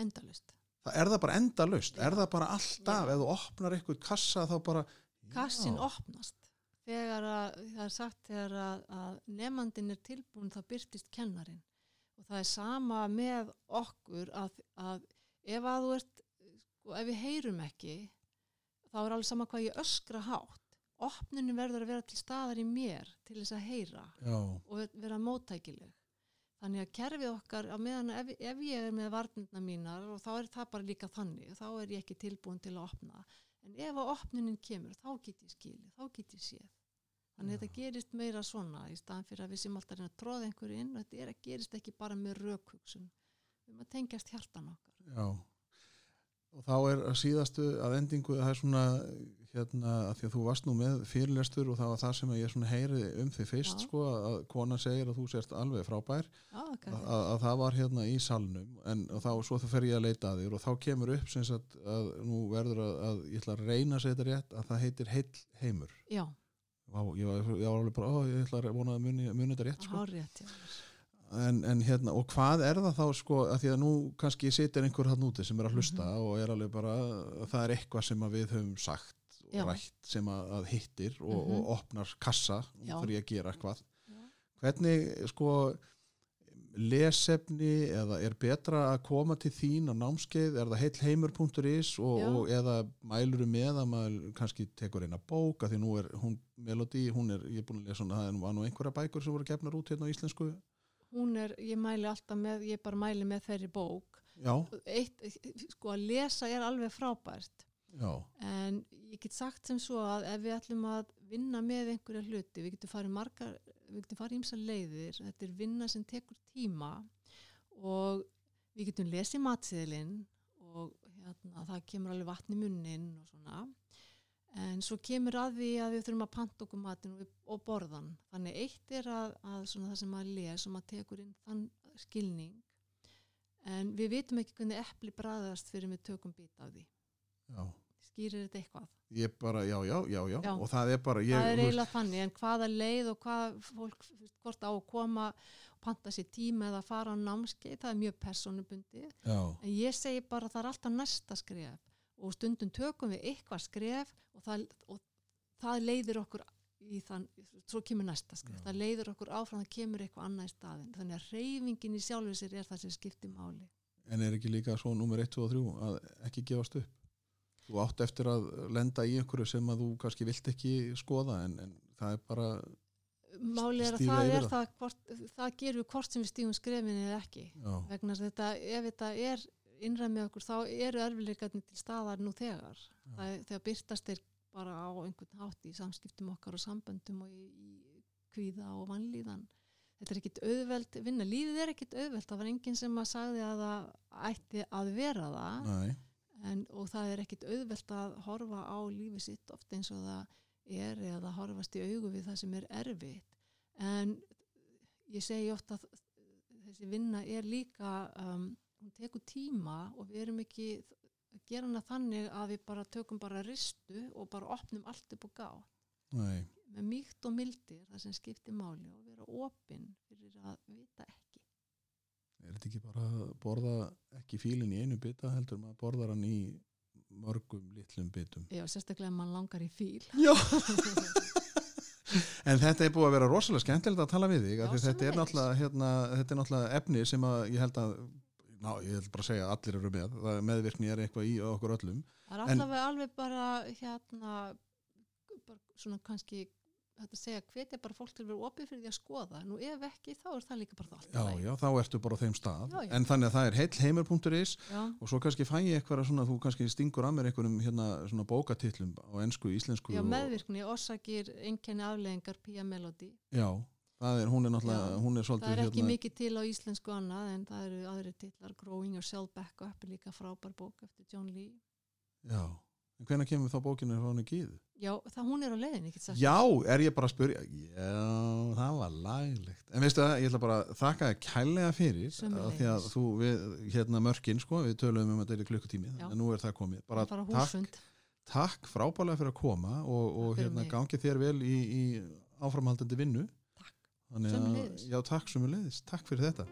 Endalust það er það bara endalaust, er það bara alltaf Já. ef þú opnar eitthvað kassa þá bara kassin já, opnast þegar að, það er sagt þegar að, að nefandin er tilbúin þá byrtist kennarin. Og það er sama með okkur að, að ef að þú ert sko, ef við heyrum ekki þá er alveg sama hvað ég öskra hátt. Opninu verður að vera til staðar í mér til þess að heyra já, og vera móttækileg. Þannig að kerfið okkar á meðan ef, ef ég er með varnirna mínar og þá er það bara líka þannig þá er ég ekki tilbúin til að opna. En ef að opnunin kemur þá get ég skilið, þá get ég séð þannig að þetta gerist meira svona í staðan fyrir að við sem alltaf reyna að tróða einhverju inn og þetta er að gerist ekki bara með rökhugsun. Við að tengjast hjartan okkar. Já. Og þá er að síðastu að endingu það er svona hérna að því að þú varst nú með fyrirlestur og það var það sem ég svona heyri um þig fyrst Já. sko að konan segir að þú sérst alveg frábær. Já, að, okay. að, að það var hérna í salnum en þá svo það fer ég að leita að þér og þá kemur upp sem sagt að nú verður að, að ég ætla að reyna Vá, ég, var, ég var alveg bara, ó, ég ætla að vona að muni, muni þetta rétt sko. hárétt já. en, en hérna, og hvað er það þá sko, að því að nú kannski situr einhver hann úti sem er að hlusta Mhm. og er alveg bara, það er eitthvað sem við höfum sagt og Já. rætt sem að, að hittir og, Mhm. og opnar kassa fyrir að gera eitthvað Já. hvernig sko lesefni eða er betra að koma til þín á námskeið, er það heillheimur.is og, og eða mæluru með að maður kannski tekur eina bók? Að því nú er hún Melody, hún er, ég er búin að lesa hana, það var nú einhverja bækur sem voru gefnar út hérna á íslensku. Hún er, ég mæli alltaf með ég bara mæli með þeirri bók. Já, eitt, sko að lesa er alveg frábært. Já, en ég get sagt sem svo að ef við ætlum að vinna með einhverja hluti við getum farið margar, við getum farið ímsa leiðir, þetta er vinna sem tekur tíma og við getum lesið matsiðilinn og hérna, það kemur alveg vatn í munnin og svona. En svo kemur að því að við þurfum að panta okkur matin og, og borðan þannig eitt er að, að það sem maður les og maður tekur inn þann skilning. En við vitum ekki hvernig epli bræðast fyrir við tökum bít af því. Já skýrir þetta eitthvað ég bara, já, já, já, já, Já. og það er bara ég, það er eiginlega þannig en hvaða leið og hvað fólk hvort á að koma og panta sér tíma eða fara á námskeið það er mjög personubundi já, en ég segi bara að það er alltaf næsta skref og stundum tökum við eitthvað skref og það, og það leiðir okkur í þann, svo kemur næsta skref, Já. það leiðir okkur áfram, það kemur eitthvað annað í staðin, þannig að reyfingin í sjálfur sér er það sem skiptir máli. En er ekki líka svo nummer 1, 2 og 3 að ekki gefast upp? Þú átt eftir að lenda í einhverju sem að þú kannski vilt ekki skoða en, en það er bara, Máli er að það er það. hvort, það gerum við hvort sem við stígum skrefin eða ekki. já, vegna þetta, ef þetta er innræð með okkur, þá eru erfileikarnir til staðar nú þegar. Það, þegar byrtast er bara á einhvern hátt í samskiptum okkar og samböndum og í, í kvíða og vannlíðan. Þetta er ekkit auðveld, vinna lífið er ekkit auðveld, það var enginn sem að sagði að það ætti að vera það næ, en, og það er ekkit auðvelt að horfa á lífið sitt oft eins og það er eða horfast í augu við það sem er erfitt. En ég segi oft að þessi vinna er líka um, hún tekur tíma og við erum ekki að gera hana þannig að við bara tökum bara ristu og bara opnum allt upp og gá með mýkt og mildi er það sem skiptir máli og vera opinn fyrir að vita ekki er þetta ekki bara að borða ekki fílinn í einu bita heldur maður borðar hann í mörgum litlum bitum? Já, sérstaklega mann langar í fíl. Já. En þetta er búið að vera rosalega skemmtilegt að tala við þig Já, þetta er, hérna, þetta er náttúrulega efni sem að ég held að ná, ég held bara að segja að allir eru með. Það meðvirkni er eitthvað í okkur öllum. Það er allavega alveg bara hérna bara svona kannski þetta segja hvetja bara fólk til að vera opið fyrir því að skoða. Nú ef ekki þá er það líka bara það allt í Já, já, þá ertu bara á þeim stað. Já, já. en þannig að það er heill heimur.is og svo kannski fæ ég eitthvað svona, þú kannski stingur að mér einhverjum hérna svona bókatitlum á ensku, íslensku já og- meðvirkni, orsakir einkenni afleðingar Pia Melody Já, það er, hún er náttúrulega, hún er það er ekki hérna, mikið til á íslensku annað en það eru aðri titlar Growing Yourself Back Up er líka frábær bók eftir John Lee. Já, en hvenær kemur þá bókinu frá henni gíðu? já, það hún er á leiðin, ekki sagt. Já, er ég bara að spyrja? Já, það var laglegt. En veistu það, ég ætla bara að þakka þér kærlega fyrir af því að þú, við, hérna mörkin sko, við töluðum um að þetta er klukkutími en nú er það komið, bara á takk, takk frábælega fyrir að koma og, og hérna mig. gangi þér vel í, í áframhaldandi vinnu. Takk. Að, Sömuleiðis. já, takk sömuleiðis, takk fyrir þetta